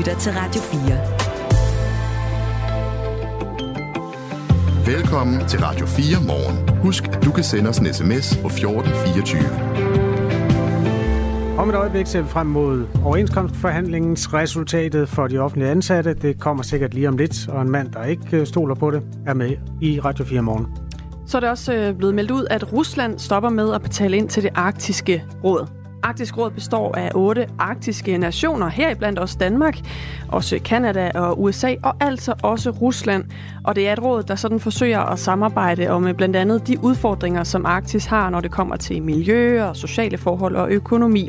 lytter til Radio 4. Velkommen til Radio 4 morgen. Husk, at du kan sende os en sms på 1424. Om et øjeblik ser vi frem mod overenskomstforhandlingens resultatet for de offentlige ansatte. Det kommer sikkert lige om lidt, og en mand, der ikke øh, stoler på det, er med i Radio 4 morgen. Så er det også øh, blevet meldt ud, at Rusland stopper med at betale ind til det arktiske råd. Arktisk Råd består af otte arktiske nationer, heriblandt også Danmark, også Kanada og USA, og altså også Rusland. Og det er et råd, der sådan forsøger at samarbejde om øh, blandt andet de udfordringer, som Arktis har, når det kommer til miljø og sociale forhold og økonomi.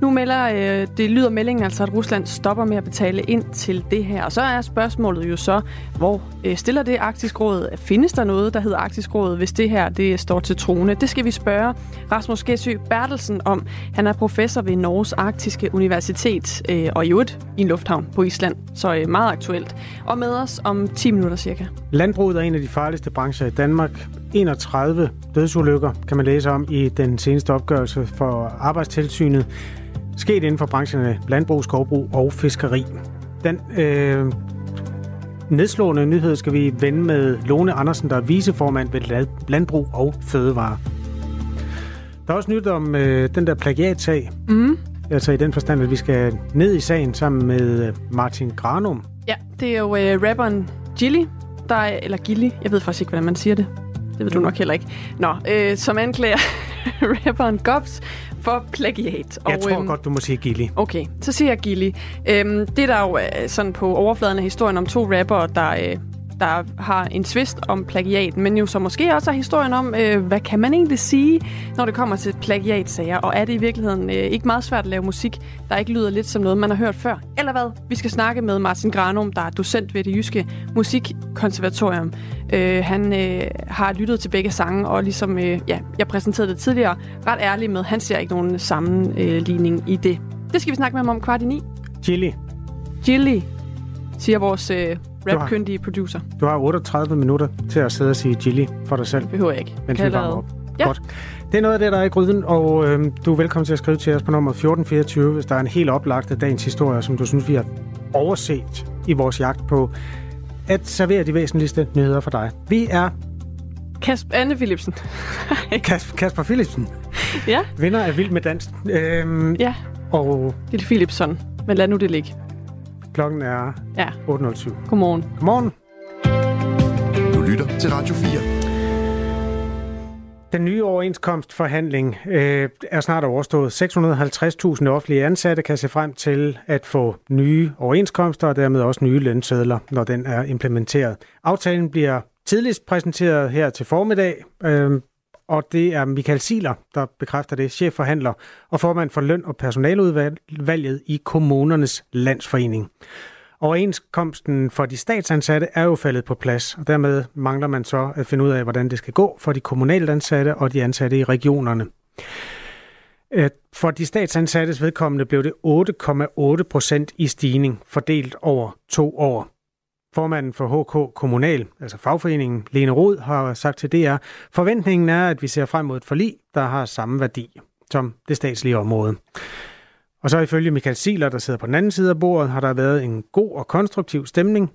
Nu melder, øh, det lyder meldingen altså, at Rusland stopper med at betale ind til det her. Og så er spørgsmålet jo så, hvor øh, stiller det Arktisk Råd? Findes der noget, der hedder Arktisk Råd, hvis det her det står til trone? Det skal vi spørge Rasmus Gessø Bertelsen om. Han er professor ved Norges Arktiske Universitet øh, og i øvrigt i en lufthavn på Island. Så øh, meget aktuelt. Og med os om 10 minutter cirka. Landbruget er en af de farligste brancher i Danmark. 31 dødsulykker kan man læse om i den seneste opgørelse for Arbejdstilsynet sket inden for brancherne landbrug, skovbrug og fiskeri. Den øh, nedslående nyhed skal vi vende med Lone Andersen, der er viceformand ved Landbrug og Fødevare. Der er også nyt om øh, den der plagiatsag. Mm. Altså i den forstand, at vi skal ned i sagen sammen med øh, Martin Granum. Ja, det er jo øh, rapperen Gilly, der er, eller Gilly, jeg ved faktisk ikke, hvordan man siger det. Det ved du nok heller ikke. Nå, øh, som anklager rapperen Gobs for plagiat. Jeg og, tror øhm, godt, du må sige Gilly. Okay, så siger jeg Gilly. Øhm, det der jo er sådan på overfladen af historien om to rappere, der, øh, der har en twist om plagiat, men jo så måske også er historien om, øh, hvad kan man egentlig sige, når det kommer til plagiatsager, og er det i virkeligheden øh, ikke meget svært at lave musik, der ikke lyder lidt som noget, man har hørt før? Eller hvad? Vi skal snakke med Martin Granum, der er docent ved det jyske musikkonservatorium. Øh, han øh, har lyttet til begge sange, og ligesom øh, ja, jeg præsenterede det tidligere, ret ærlig med, han ser ikke nogen sammenligning i det. Det skal vi snakke med ham om kvart i ni. Chili. Chili, siger vores øh, rap-kyndige producer. Du har 38 minutter til at sidde og sige Chili for dig selv. Det behøver jeg ikke. Mens vi varmer op. Ja. Godt. Det er noget af det, der er i gryden, og øh, du er velkommen til at skrive til os på nummer 1424, hvis der er en helt oplagt af dagens historie, som du synes, vi har overset i vores jagt på at servere de væsentligste nyheder for dig. Vi er... Kasper Anne Philipsen. Kas, Kasper Philipsen. Ja. Vinder af Vild med Dans. Øhm, ja. Og... Lille Philipsen. Men lad nu det ligge. Klokken er ja. 8.07. Godmorgen. Godmorgen. Du lytter til Radio 4. Den nye overenskomstforhandling øh, er snart overstået. 650.000 offentlige ansatte kan se frem til at få nye overenskomster og dermed også nye lønsedler, når den er implementeret. Aftalen bliver tidligst præsenteret her til formiddag, øh, og det er Michael Siler, der bekræfter det, chefforhandler og formand for løn- og personaludvalget i kommunernes landsforening. Overenskomsten for de statsansatte er jo faldet på plads, og dermed mangler man så at finde ud af, hvordan det skal gå for de kommunalt ansatte og de ansatte i regionerne. Øh, for de statsansattes vedkommende blev det 8,8 procent i stigning, fordelt over to år. Formanden for HK Kommunal, altså fagforeningen Lene Rod, har sagt til DR, forventningen er, at vi ser frem mod et forlig, der har samme værdi som det statslige område. Og så ifølge Michael Siler, der sidder på den anden side af bordet, har der været en god og konstruktiv stemning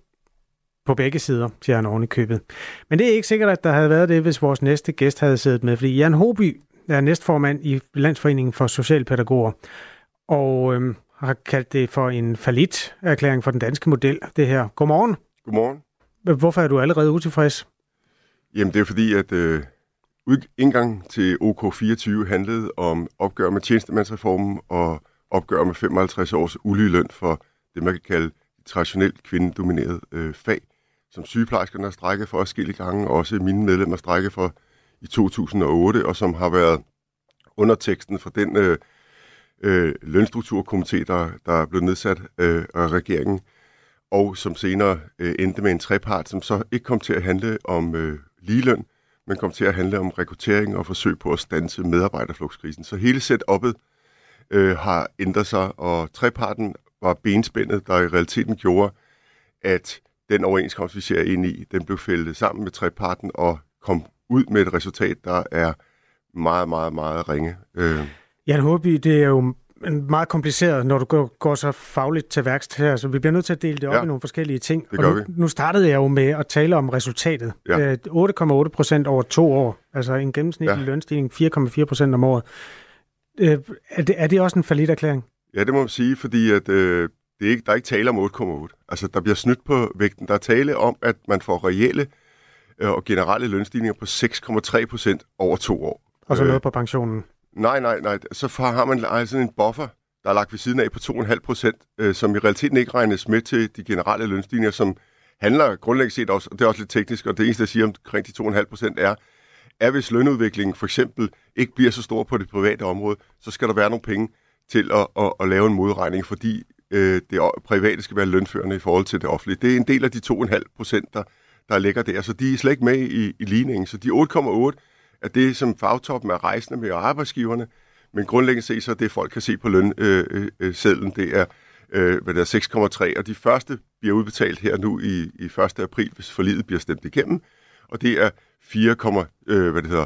på begge sider, siger han oven i købet. Men det er ikke sikkert, at der havde været det, hvis vores næste gæst havde siddet med, fordi Jan Hoby er næstformand i Landsforeningen for Socialpædagoger, og øhm, har kaldt det for en falit erklæring for den danske model, det her. Godmorgen. Godmorgen. Hvorfor er du allerede utilfreds? Jamen, det er fordi, at øh, indgang til OK24 handlede om opgør med tjenestemandsreformen og opgør med 55 års ulige løn for det, man kan kalde traditionelt kvindedomineret øh, fag, som sygeplejerskerne har strækket for forskellige gange, og også mine medlemmer strækket for i 2008, og som har været underteksten for den øh, øh, lønstrukturkomité, der, der er blevet nedsat øh, af regeringen, og som senere øh, endte med en trepart, som så ikke kom til at handle om øh, ligeløn, men kom til at handle om rekruttering og forsøg på at stanse medarbejderflugtskrisen. Så hele setup'et øh, har ændret sig, og treparten var benspændet, der i realiteten gjorde, at den overenskomst, vi ser ind i, den blev fældet sammen med treparten og kom ud med et resultat, der er meget, meget, meget ringe. Øh. Jan Håby, det er jo meget kompliceret, når du går, går så fagligt til værks her, så vi bliver nødt til at dele det op ja, i nogle forskellige ting. Det gør og vi. nu, nu startede jeg jo med at tale om resultatet. Ja. Øh, 8,8 procent over to år, altså en gennemsnitlig Ja. lønstigning 4,4 procent om året. Øh, er, det, er det også en falit erklæring? Ja, det må man sige, fordi at, øh, det er ikke, der er ikke tale om 8,8. Altså, der bliver snydt på vægten. Der er tale om, at man får reelle øh, og generelle lønstigninger på 6,3 procent over to år. Og så Øh, noget på pensionen. Nej, nej, nej. Så har man sådan en buffer, der er lagt ved siden af på 2,5 procent, øh, som i realiteten ikke regnes med til de generelle lønstigninger, som handler grundlæggende set også, og det er også lidt teknisk, og det eneste, jeg siger omkring de 2,5 procent er, at hvis lønudviklingen for eksempel ikke bliver så stor på det private område, så skal der være nogle penge til at, at, at lave en modregning, fordi øh, det private skal være lønførende i forhold til det offentlige. Det er en del af de 2,5 procent, der, der ligger der, så de er slet ikke med i, i ligningen. Så de 8,8 af det, som fagtoppen er rejsende med og arbejdsgiverne, men grundlæggende set så er det, folk kan se på lønsedlen, øh, øh, det er, øh, hvad det er 6,3, og de første bliver udbetalt her nu i, i 1. april, hvis forliget bliver stemt igennem, og det er 4, øh, hvad det hedder,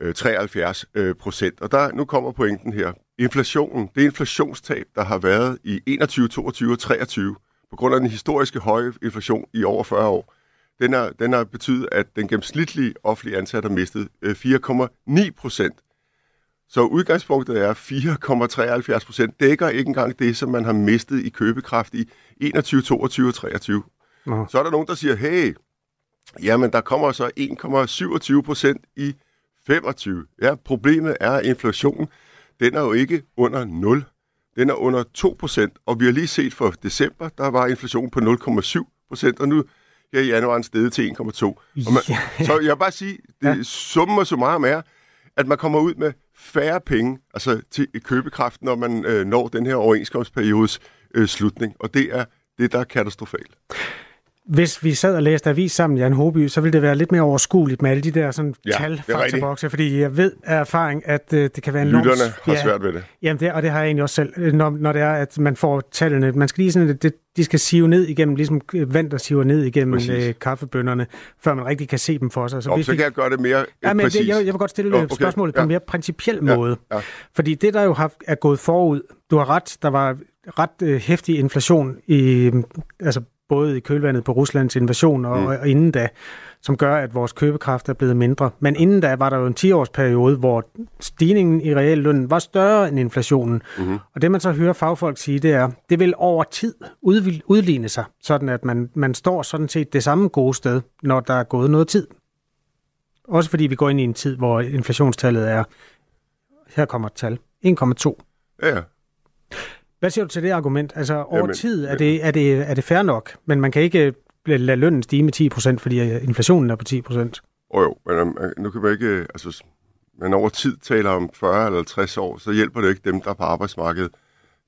øh, 73 øh, procent. Og der, nu kommer pointen her. Inflationen, det inflationstab, der har været i 21, 22 og 23, på grund af den historiske høje inflation i over 40 år, den har, den har betydet, at den gennemsnitlige offentlige ansatte har mistet øh, 4,9 procent. Så udgangspunktet er 4,73 procent. Dækker ikke engang det, som man har mistet i købekraft i 21, 22 og 23. Nå. Så er der nogen, der siger, hey, jamen der kommer så 1,27 procent i 25. Ja, problemet er, at inflationen, den er jo ikke under 0. Den er under 2 procent, og vi har lige set for december, der var inflationen på 0,7 procent, og nu her i januar steget til 1,2. Og man, Ja. Så jeg vil bare sige, det, ja. summen og summarum er, at man kommer ud med færre penge altså til købekraft, når man øh, når den her overenskomstperiodes øh, slutning, og det er det, der er katastrofalt. Hvis vi sad og læste avis sammen, Jan Hoby, så ville det være lidt mere overskueligt med alle de der sådan, Ja, tal, faktabokse, fordi jeg ved af erfaring, at øh, det kan være enormt... Lytterne har svært ved det. Jamen, det, og det har jeg egentlig også selv, øh, når, når det er, at man får tallene. Man skal lige sådan, det, de skal sive ned igennem, ligesom øh, vand, der siver ned igennem Præcis. øh, kaffebønderne, før man rigtig kan se dem for sig. Så, hvis så kan jeg gøre det mere Ja, men præcis. det, jeg, jeg vil godt stille Nå, okay. spørgsmålet på Ja. en mere principiel Ja, måde. ja. Fordi det, der jo har, er gået forud, du har ret, der var ret øh, hæftig inflation i, altså både i kølvandet på Ruslands invasion og, mm. og inden da, som gør, at vores købekraft er blevet mindre. Men inden da var der jo en 10-årsperiode, hvor stigningen i reallønnen var større end inflationen. Mm-hmm. Og det man så hører fagfolk sige, det er, det vil over tid udligne sig, sådan at man, man står sådan set det samme gode sted, når der er gået noget tid. Også fordi vi går ind i en tid, hvor inflationstallet er, her kommer et tal, 1,2. Ja, ja. Hvad siger du til det argument? Altså over Jamen, tid er det, er, det, er det fair nok, men man kan ikke øh, lade lønnen stige med 10%, fordi øh, inflationen er på 10%. Og jo, men nu kan man ikke, øh, altså, men over tid taler om 40 eller 50 år, så hjælper det ikke dem, der er på arbejdsmarkedet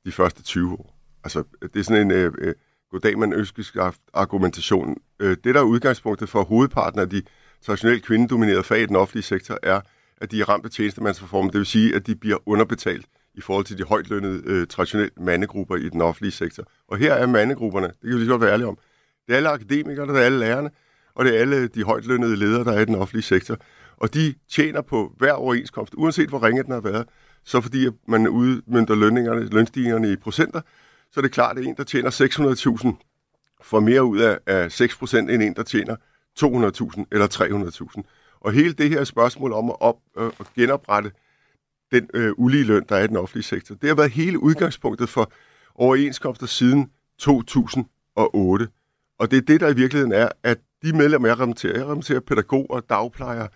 de første 20 år. Altså, det er sådan en øh, øh, goddag, man ønsker argumentation. Øh, det, der er udgangspunktet for hovedparten af de traditionelt kvindedominerede fag i den offentlige sektor, er, at de er ramt af tjenestemandsreformen. Det vil sige, at de bliver underbetalt i forhold til de højtlønnede øh, traditionelt mandegrupper i den offentlige sektor. Og her er mandegrupperne, det kan vi lige godt være ærlige om. Det er alle akademikere, det er alle lærerne, og det er alle de højt lønnede ledere, der er i den offentlige sektor. Og de tjener på hver overenskomst, uanset hvor ringe den har været. Så fordi at man udmyndter lønningerne, lønstigningerne i procenter, så er det klart, at en, der tjener 600.000, får mere ud af, af 6% end en, der tjener 200.000 eller 300.000. Og hele det her spørgsmål om at, op, øh, at genoprette den øh, ulige løn, der er i den offentlige sektor, det har været hele udgangspunktet for overenskomster siden 2008. Og det er det, der i virkeligheden er, at de medlemmer, jeg repræsenterer, jeg repræsenterer pædagoger, dagplejere,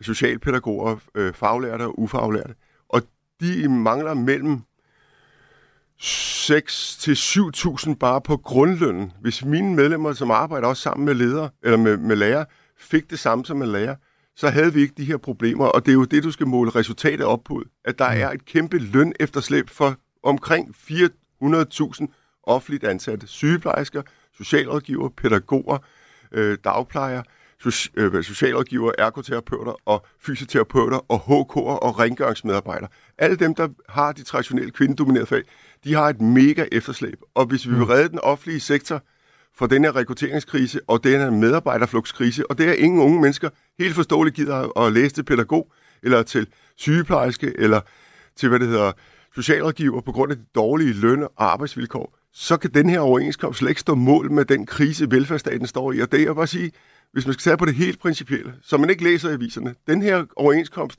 socialpædagoger, øh, faglærte og ufaglærte, og de mangler mellem 6 til 7.000 bare på grundlønnen. Hvis mine medlemmer, som arbejder også sammen med ledere, eller med, med lærer, fik det samme som en lærer, så havde vi ikke de her problemer, og det er jo det, du skal måle resultatet op på, at der er et kæmpe løn efterslæb for omkring 400.000 offentligt ansatte sygeplejersker, socialrådgiver, pædagoger, øh, dagplejere, soci- øh, socialrådgiver, ergoterapeuter og fysioterapeuter og HK'er og rengøringsmedarbejdere. Alle dem, der har de traditionelle kvindedominerede fag, de har et mega efterslæb. Og hvis vi vil redde den offentlige sektor for den her rekrutteringskrise og den her medarbejderflugtskrise, og det er ingen unge mennesker helt forståeligt gider at læse til pædagog, eller til sygeplejerske, eller til, hvad det hedder, socialrådgiver på grund af de dårlige løn- og arbejdsvilkår, så kan den her overenskomst slet ikke stå mål med den krise, velfærdsstaten står i. Og det er bare sige, hvis man skal tage på det helt principielle, så man ikke læser i aviserne, den her overenskomst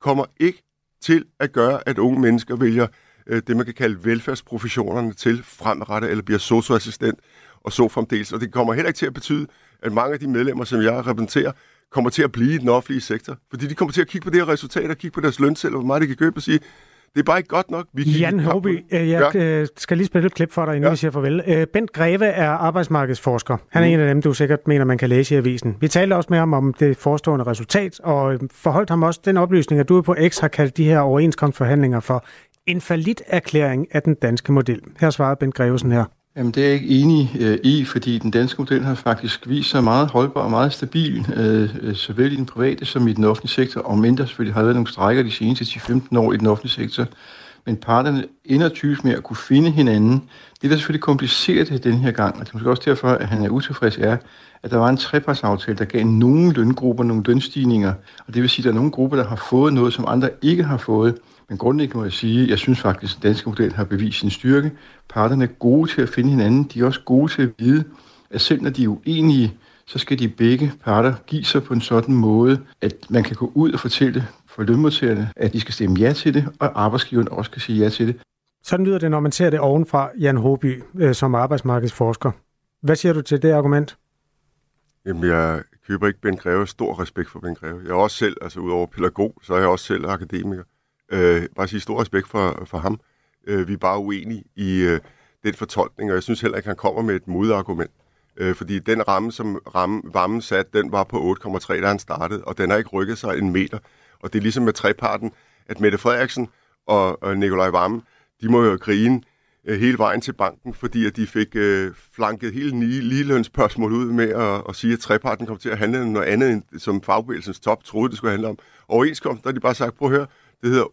kommer ikke til at gøre, at unge mennesker vælger øh, det, man kan kalde velfærdsprofessionerne til fremadrettet, eller bliver socioassistent og så fremdeles. Og det kommer heller ikke til at betyde, at mange af de medlemmer, som jeg repræsenterer, kommer til at blive i den offentlige sektor. Fordi de kommer til at kigge på det her resultat og kigge på deres lønsel, og hvor meget de kan købe og sige, det er bare ikke godt nok. Vi Jan Håby, øh, jeg ja. Øh, skal lige spille et klip for dig, inden ja. vi siger farvel. Øh, Bent Greve er arbejdsmarkedsforsker. Han er mm. en af dem, du sikkert mener, man kan læse i avisen. Vi talte også med ham om det forestående resultat, og forholdt ham også den oplysning, at du på X har kaldt de her overenskomstforhandlinger for en erklæring af den danske model. Her svarede Bent Grevesen her. Jamen, det er jeg ikke enig øh, i, fordi den danske model har faktisk vist sig meget holdbar og meget stabil, øh, øh såvel i den private som i den offentlige sektor, og mindre selvfølgelig har været nogle strækker de seneste 10-15 år i den offentlige sektor. Men parterne ender typisk med at kunne finde hinanden. Det, der selvfølgelig kompliceret den her gang, og det er måske også derfor, at han er utilfreds, er, at der var en trepartsaftale, der gav nogle løngrupper nogle lønstigninger. Og det vil sige, at der er nogle grupper, der har fået noget, som andre ikke har fået. Men grundlæggende må jeg sige, at jeg synes faktisk, at den danske model har bevist sin styrke. Parterne er gode til at finde hinanden. De er også gode til at vide, at selv når de er uenige, så skal de begge parter give sig på en sådan måde, at man kan gå ud og fortælle for lønmodtagerne, at de skal stemme ja til det, og arbejdsgiveren også skal sige ja til det. Sådan lyder det, når man ser det ovenfra, Jan Håby, øh, som arbejdsmarkedsforsker. Hvad siger du til det argument? Jamen, jeg køber ikke Ben Greve. Stor respekt for Ben Greve. Jeg er også selv, altså udover pædagog, så er jeg også selv akademiker. Øh, bare sige stor respekt for, for ham. Øh, vi er bare uenige i øh, den fortolkning, og jeg synes heller ikke, han kommer med et modargument. Øh, fordi den ramme, som ramme, varmen sat, den var på 8,3, da han startede, og den har ikke rykket sig en meter. Og det er ligesom med treparten, at Mette Frederiksen og, og Nikolaj Vammen, de må jo grine øh, hele vejen til banken, fordi at de fik øh, flanket hele lige, ligelønsspørgsmål ud med at, at sige, at treparten kom til at handle om noget andet, end som fagbevægelsens top troede, det skulle handle om. Overenskomst, der har de bare sagt, prøv at høre, det hedder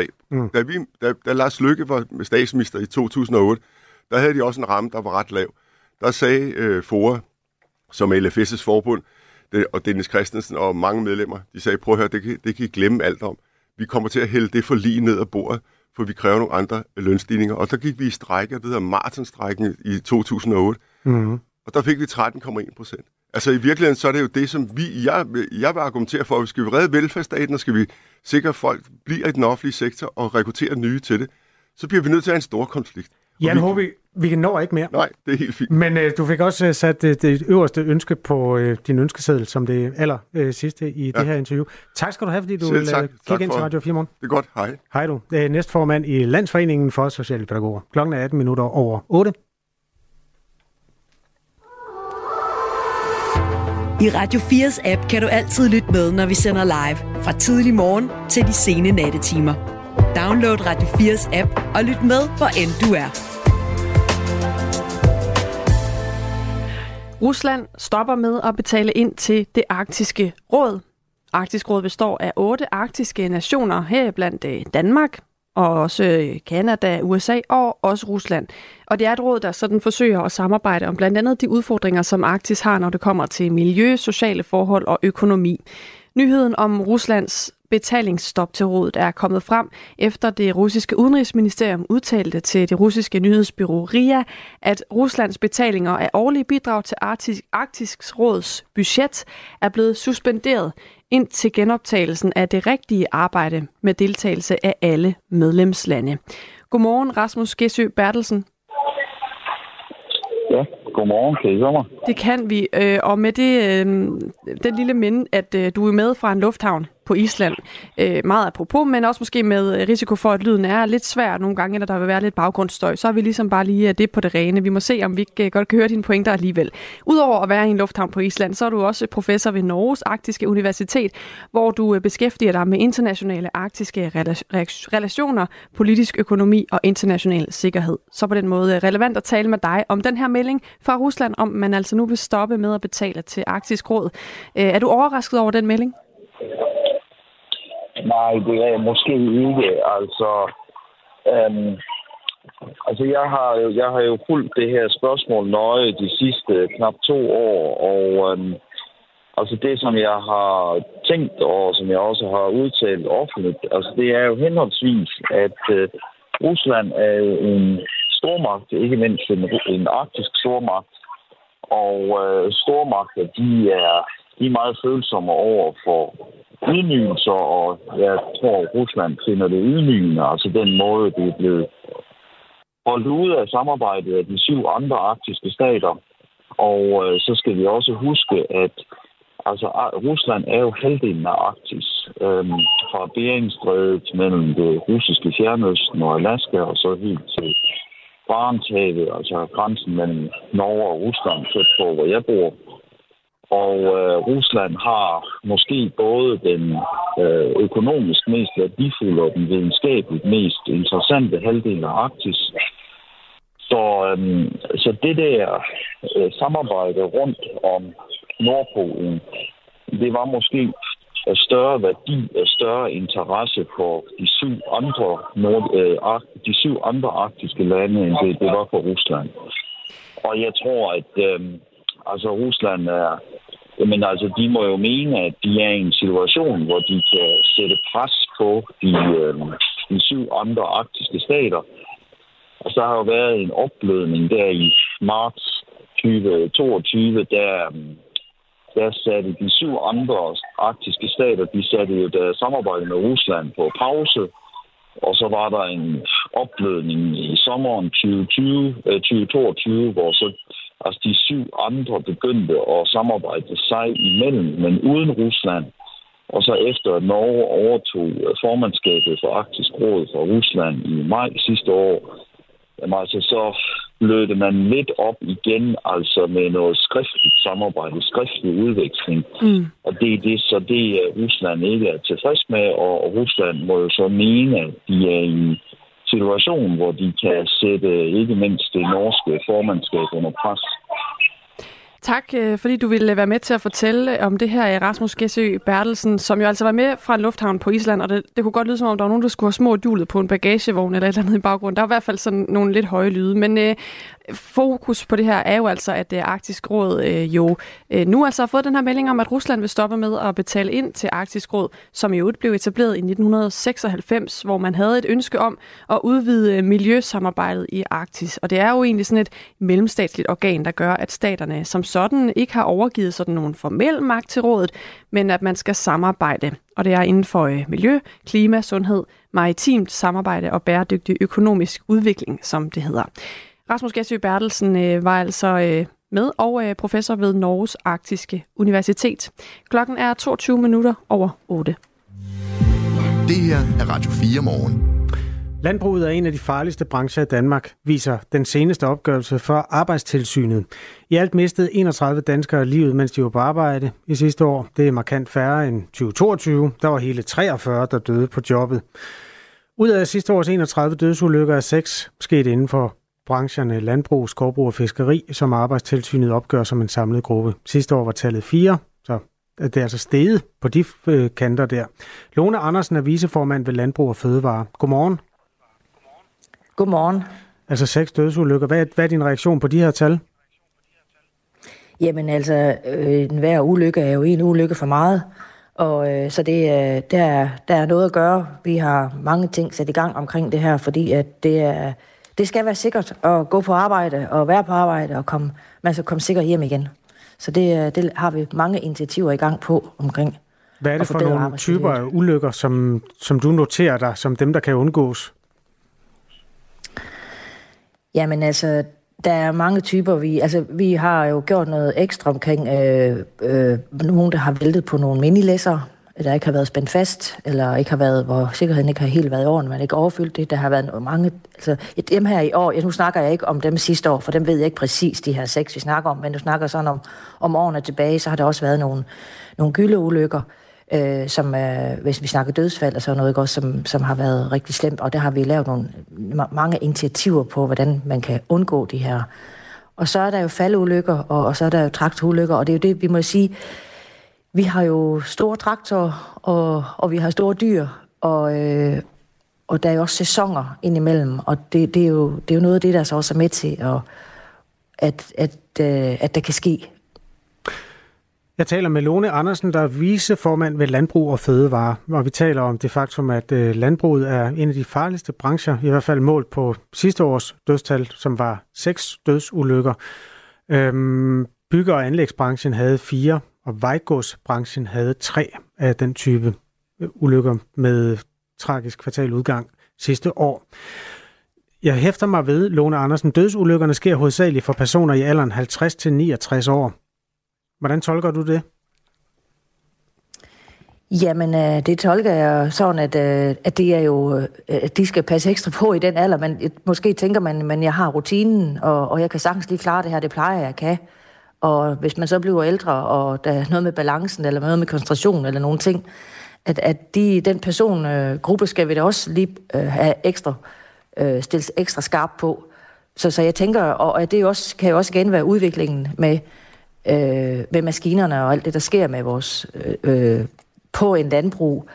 8,3. Mm. Da, vi, da, da Lars Lykke var statsminister i 2008, der havde de også en ramme, der var ret lav. Der sagde øh, FOA, som LFS' forbund, det, og Dennis Christensen og mange medlemmer, de sagde, prøv at høre, det kan, det kan I glemme alt om. Vi kommer til at hælde det for lige ned ad bordet, for vi kræver nogle andre lønstigninger. Og der gik vi i strække, det hedder Martinstrækken i 2008, mm. og der fik vi 13,1 procent. Altså i virkeligheden, så er det jo det, som vi, jeg, jeg vil argumentere for, at vi skal vi redde velfærdsstaten, og skal vi sikre, at folk bliver i den offentlige sektor og rekruttere nye til det, så bliver vi nødt til at have en stor konflikt. Jan Håby, vi kan nå ikke mere. Nej, det er helt fint. Men øh, du fik også øh, sat det, det øverste ønske på øh, din ønskeseddel, som det aller øh, sidste i ja. det her interview. Tak skal du have, fordi du vil øh, kigge ind til Radio 4 morgen. Det er godt. Hej. Hej du. Øh, næstformand i Landsforeningen for Sociale Pædagoger. Klokken er 18 minutter over 8. I Radio 4's app kan du altid lytte med, når vi sender live. Fra tidlig morgen til de sene nattetimer. Download Radio 4's app og lyt med, hvor end du er. Rusland stopper med at betale ind til det arktiske råd. Arktisk Råd består af otte arktiske nationer, heriblandt øh, Danmark, og også øh, Kanada, USA og også Rusland. Og det er et råd, der sådan forsøger at samarbejde om blandt andet de udfordringer, som Arktis har, når det kommer til miljø, sociale forhold og økonomi. Nyheden om Ruslands betalingsstop til rådet er kommet frem, efter det russiske udenrigsministerium udtalte til det russiske nyhedsbyrå RIA, at Ruslands betalinger af årlige bidrag til Arktisk, Arktisk Råds budget er blevet suspenderet ind til genoptagelsen af det rigtige arbejde med deltagelse af alle medlemslande. Godmorgen, Rasmus Gessø Bertelsen. Ja, godmorgen. Kan I høre mig? Det kan vi, øh, og med det, øh, den lille minde, at øh, du er med fra en lufthavn på Island. Øh, meget apropos, men også måske med øh, risiko for, at lyden er lidt svær nogle gange, eller der vil være lidt baggrundsstøj. Så er vi ligesom bare lige øh, det på det rene. Vi må se, om vi ikke øh, godt kan høre dine pointer alligevel. Udover at være i en lufthavn på Island, så er du også professor ved Norges Arktiske Universitet, hvor du beskæftiger dig med internationale arktiske relationer, politisk økonomi og international sikkerhed. Så på den måde relevant at tale med dig om den her melding fra Rusland, om man altså nu vil stoppe med at betale til Arktisk Råd. Er du overrasket over den melding? Nej, det er jeg måske ikke. Altså, øhm, altså jeg, har, jeg har jo fulgt det her spørgsmål nøje de sidste knap to år, og øhm, altså det, som jeg har tænkt, og som jeg også har udtalt offentligt, altså det er jo henholdsvis, at øh, Rusland er jo en stormagt, ikke mindst en, en arktisk stormagt, og øh, stormagter, de er, de er meget følsomme over for ydmygelser, og jeg tror, at Rusland finder det ydmygende, altså den måde, det er blevet holdt ude af samarbejdet af de syv andre arktiske stater. Og øh, så skal vi også huske, at altså, Rusland er jo halvdelen af Arktis. Øhm, fra Beringstrædet mellem det russiske fjernøsten og Alaska, og så helt til Barentshavet, altså grænsen mellem Norge og Rusland, tæt på, hvor jeg bor. Og øh, Rusland har måske både den øh, økonomisk mest værdifulde og den videnskabeligt mest interessante halvdel af Arktis. Så, øh, så det der øh, samarbejde rundt om Nordpolen, det var måske af større værdi, og større interesse for de syv andre, nord, øh, de syv andre arktiske lande, end det, det var for Rusland. Og jeg tror, at øh, altså Rusland er... Jamen altså, de må jo mene, at de er i en situation, hvor de kan sætte pres på de, øh, de syv andre arktiske stater. Og så har jo været en opblødning der i marts 2022, der, øhm, der satte de syv andre arktiske stater, de satte jo deres samarbejde med Rusland på pause. Og så var der en opblødning i sommeren 2020, 2022, øh, hvor så altså de syv andre begyndte at samarbejde sig imellem, men uden Rusland. Og så efter at Norge overtog formandskabet for Arktisk Råd fra Rusland i maj sidste år, jamen altså så blødte man lidt op igen, altså med noget skriftligt samarbejde, skriftlig udveksling. Mm. Og det er det, så det Rusland ikke er tilfreds med, og Rusland må jo så mene, at de er i situation, hvor de kan sætte ikke mindst det norske formandskab under pres. Tak, øh, fordi du ville være med til at fortælle om det her øh, Rasmus Gessø Bertelsen, som jo altså var med fra en lufthavn på Island, og det, det kunne godt lyde som om, der var nogen, der skulle have små hjulet på en bagagevogn eller et eller andet i baggrunden. Der var i hvert fald sådan nogle lidt høje lyde, men øh, fokus på det her er jo altså, at det Arktisk Råd øh, jo øh, nu altså har fået den her melding om, at Rusland vil stoppe med at betale ind til Arktisk Råd, som jo blev etableret i 1996, hvor man havde et ønske om at udvide miljøsamarbejdet i Arktis. Og det er jo egentlig sådan et mellemstatsligt organ, der gør, at staterne som sådan ikke har overgivet sådan nogen formel magt til rådet, men at man skal samarbejde. Og det er inden for øh, miljø, klima, sundhed, maritimt samarbejde og bæredygtig økonomisk udvikling, som det hedder. Rasmus Gessø Bertelsen øh, var altså øh, med og øh, professor ved Norges Arktiske Universitet. Klokken er 22 minutter over 8. Det her er Radio 4 morgen. Landbruget er en af de farligste brancher i Danmark, viser den seneste opgørelse for Arbejdstilsynet. I alt mistede 31 danskere livet, mens de var på arbejde i sidste år. Det er markant færre end 2022. Der var hele 43, der døde på jobbet. Ud af sidste års 31 dødsulykker er 6 sket inden for brancherne landbrug, skovbrug og fiskeri, som Arbejdstilsynet opgør som en samlet gruppe. Sidste år var tallet 4, så det er altså steget på de øh, kanter der. Lone Andersen er viceformand ved Landbrug og Fødevare. Godmorgen. Godmorgen. Altså seks dødsulykker. Hvad, hvad er din reaktion på de her tal? Jamen altså, øh, hver ulykke er jo en ulykke for meget. Og øh, så det, øh, der, er, der er noget at gøre. Vi har mange ting sat i gang omkring det her, fordi at det, er, det skal være sikkert at gå på arbejde og være på arbejde, og komme, man skal komme sikkert hjem igen. Så det, øh, det har vi mange initiativer i gang på omkring. Hvad er det for nogle typer af ulykker, som, som du noterer dig, som dem, der kan undgås? Jamen altså, der er mange typer. Vi, altså, vi har jo gjort noget ekstra omkring øh, øh, nogen, der har væltet på nogle minilæsser, der ikke har været spændt fast, eller ikke har været, hvor sikkerheden ikke har helt været i orden, man ikke overfyldt det. Der har været mange, altså dem her i år, jeg, nu snakker jeg ikke om dem sidste år, for dem ved jeg ikke præcis, de her seks, vi snakker om, men nu snakker sådan om, om årene tilbage, så har der også været nogle, nogle gyldeulykker, øh, som, øh, hvis vi snakker dødsfald og sådan noget, også, som, som har været rigtig slemt. Og der har vi lavet nogle, mange initiativer på, hvordan man kan undgå de her. Og så er der jo faldulykker, og, og så er der jo traktulykker, og det er jo det, vi må sige, vi har jo store traktorer, og, og vi har store dyr, og, øh, og der er jo også sæsoner indimellem, og det, det, er, jo, det er jo noget af det, der så også er med til, at, at, at, øh, at der kan ske Jeg taler med Lone Andersen, der er viceformand ved Landbrug og Fødevare, og vi taler om det faktum, at øh, landbruget er en af de farligste brancher, i hvert fald målt på sidste års dødstal, som var seks dødsulykker. Øhm, bygge- og anlægsbranchen havde fire, og vejgodsbranchen havde tre af den type øh, ulykker med tragisk kvartal udgang sidste år. Jeg hæfter mig ved, Lone Andersen, dødsulykkerne sker hovedsageligt for personer i alderen 50-69 år. Hvordan tolker du det? Jamen, øh, det tolker jeg sådan, at, øh, at det er jo, at de skal passe ekstra på i den alder. Men måske tænker man, men jeg har rutinen, og, og jeg kan sagtens lige klare det her, det plejer jeg kan. Og hvis man så bliver ældre, og der er noget med balancen, eller noget med koncentration, eller nogle ting, at, at de, den persongruppe øh, skal vi da også lige øh, have ekstra, øh, stilles ekstra skarp på. Så, så jeg tænker, og at det også, kan jo også igen være udviklingen med, øh, med maskinerne og alt det, der sker med vores øh, øh på en landbrug,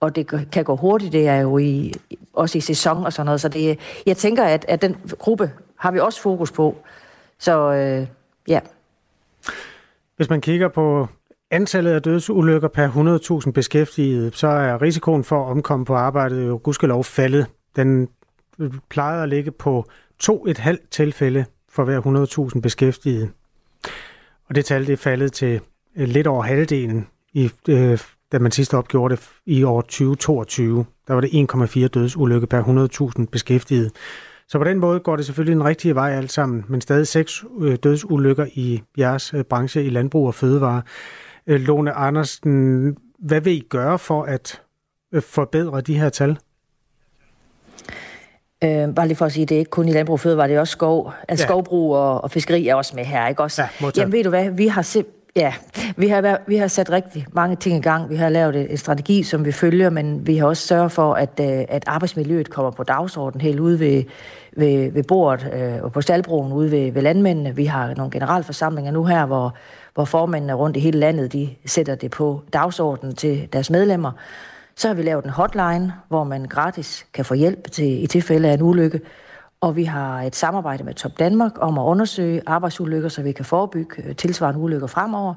og det kan gå hurtigt, det er jo i, også i sæson og sådan noget, så det, jeg tænker, at, at den gruppe har vi også fokus på. Så øh, ja. Hvis man kigger på antallet af dødsulykker per 100.000 beskæftigede, så er risikoen for at omkomme på arbejdet jo gudskelov faldet. Den øh, plejede at ligge på 2,5 tilfælde for hver 100.000 beskæftigede. Og det tal det er faldet til øh, lidt over halvdelen, i, øh, da man sidst opgjorde det i år 2022. Der var det 1,4 dødsulykke per 100.000 beskæftigede. Så på den måde går det selvfølgelig den rigtige vej alt sammen, men stadig seks øh, dødsulykker i jeres øh, branche i landbrug og fødevare. Øh, Lone Andersen, hvad vil I gøre for at forbedre de her tal? Øh, bare lige for at sige, det er ikke kun i landbrug og fødevare, det er også skov. Altså ja. skovbrug og, og fiskeri er også med her, ikke også? Ja, Jamen ved du hvad, vi har sim- Ja, vi har, vi har sat rigtig mange ting i gang. Vi har lavet en strategi, som vi følger, men vi har også sørget for, at, øh, at arbejdsmiljøet kommer på dagsordenen helt ude ved, ved, ved bordet øh, og på staldbroen ude ved, ved landmændene. Vi har nogle generalforsamlinger nu her, hvor, hvor formændene rundt i hele landet, de sætter det på dagsordenen til deres medlemmer. Så har vi lavet en hotline, hvor man gratis kan få hjælp til, i tilfælde af en ulykke. Og vi har et samarbejde med Top Danmark om at undersøge arbejdsulykker, så vi kan forebygge øh, tilsvarende ulykker fremover.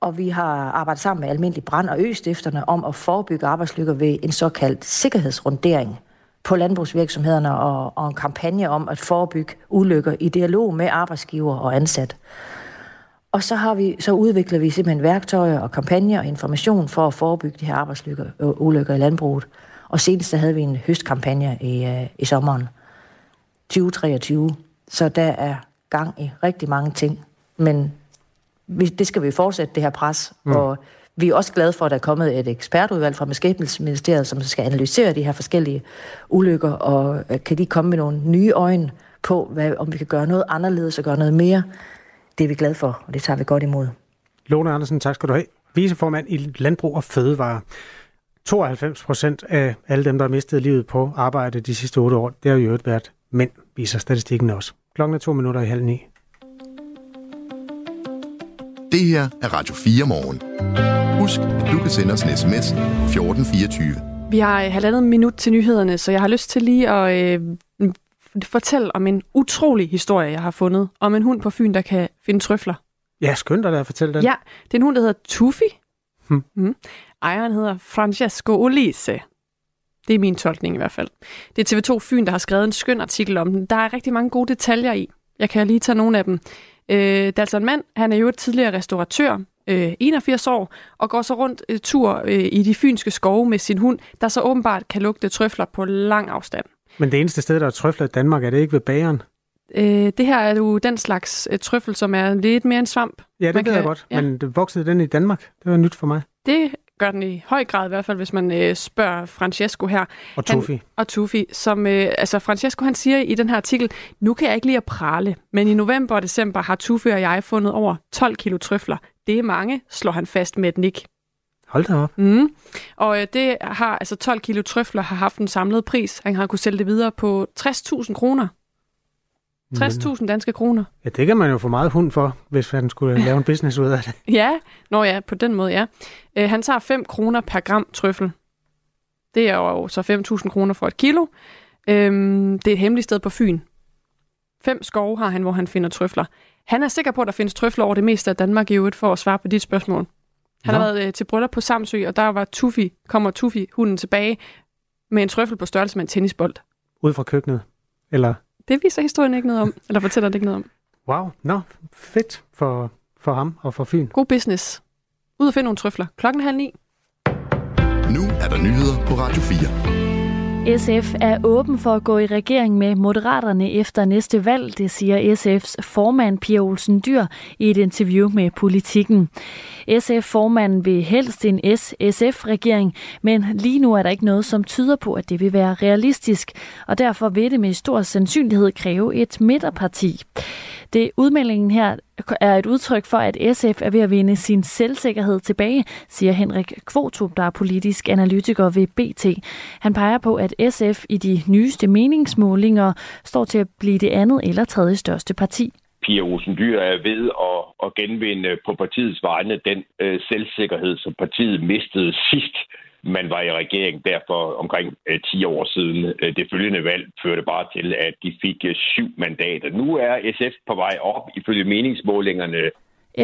Og vi har arbejdet sammen med almindelige Brand og Østifterne om at forebygge arbejdsulykker ved en såkaldt sikkerhedsrundering på landbrugsvirksomhederne og, og en kampagne om at forebygge ulykker i dialog med arbejdsgiver og ansat. Og så, har vi, så udvikler vi simpelthen værktøjer og kampagner og information for at forebygge de her arbejdsulykker øh, ulykker i landbruget. Og senest havde vi en høstkampagne i, øh, i sommeren 2023. Så der er gang i rigtig mange ting. Men vi, det skal vi fortsætte, det her pres. Mm. Og vi er også glade for, at der er kommet et ekspertudvalg fra Beskæftigelsesministeriet, som skal analysere de her forskellige ulykker, og øh, kan de komme med nogle nye øjne på, hvad, om vi kan gøre noget anderledes og gøre noget mere. Det er vi glade for, og det tager vi godt imod. Lone Andersen, tak skal du have. Viceformand i Landbrug og Fødevare. 92 procent af alle dem, der har mistet livet på arbejde de sidste otte år, det har jo været mænd, viser statistikken også. Klokken er to minutter i halv ni. Det her er Radio 4 morgen. Husk, at du kan sende os en sms 1424. Vi har øh, halvandet minut til nyhederne, så jeg har lyst til lige at øh, fortælle om en utrolig historie, jeg har fundet. Om en hund på Fyn, der kan finde trøfler. Ja, da at fortælle den. Ja, det er en hund, der hedder Tufi. Hmm. Hmm. Ejeren hedder Francesco Olise. Det er min tolkning i hvert fald. Det er TV2 Fyn, der har skrevet en skøn artikel om den. Der er rigtig mange gode detaljer i. Jeg kan lige tage nogle af dem. Øh, det er altså en mand, han er jo et tidligere restauratør, øh, 81 år, og går så rundt øh, tur øh, i de fynske skove med sin hund, der så åbenbart kan lugte trøfler på lang afstand. Men det eneste sted, der er trøfler i Danmark, er det ikke ved bageren? Øh, det her er jo den slags øh, trøffel, som er lidt mere en svamp. Ja, det kan jeg godt. Ja. Men voksede den i Danmark. Det var nyt for mig. Det gør den i høj grad i hvert fald, hvis man øh, spørger Francesco her. Og Tufi. Han, og Tufi, som, øh, altså Francesco han siger i den her artikel, nu kan jeg ikke lide at prale, men i november og december har Tufi og jeg fundet over 12 kilo trøfler. Det er mange, slår han fast med et nik. Hold da op. Mm. Og øh, det har, altså 12 kilo trøfler har haft en samlet pris. Han har kunnet sælge det videre på 60.000 kroner. 60.000 danske kroner. Ja, det kan man jo få meget hund for, hvis han skulle lave en business ud af det. ja, nå ja, på den måde, ja. Øh, han tager 5 kroner per gram trøffel. Det er jo så 5.000 kroner for et kilo. Øhm, det er et hemmeligt sted på Fyn. Fem skove har han, hvor han finder trøfler. Han er sikker på, at der findes trøfler over det meste af Danmark i øvrigt, for at svare på dit spørgsmål. Han Nå. har været øh, til bryllup på Samsø, og der var Tufi, kommer Tufi, hunden tilbage med en trøffel på størrelse med en tennisbold. Ud fra køkkenet? Eller? Det viser historien ikke noget om, eller fortæller det ikke noget om. Wow, nå, fedt for, for ham og for Fyn. God business. Ud og finde nogle trøfler. Klokken halv ni. Nu er der nyheder på Radio 4. SF er åben for at gå i regering med Moderaterne efter næste valg, det siger SF's formand Pia Olsen Dyr i et interview med Politiken. SF-formanden vil helst en S-SF-regering, men lige nu er der ikke noget, som tyder på, at det vil være realistisk, og derfor vil det med stor sandsynlighed kræve et midterparti. Det udmeldingen her er et udtryk for, at SF er ved at vinde sin selvsikkerhed tilbage, siger Henrik Kvotup, der er politisk analytiker ved BT. Han peger på, at SF i de nyeste meningsmålinger står til at blive det andet eller tredje største parti. Pia Olsen Dyr er ved at, at genvinde på partiets vegne den øh, selvsikkerhed, som partiet mistede sidst man var i regering derfor omkring øh, 10 år siden. Øh, det følgende valg førte bare til, at de fik øh, syv mandater. Nu er SF på vej op ifølge meningsmålingerne.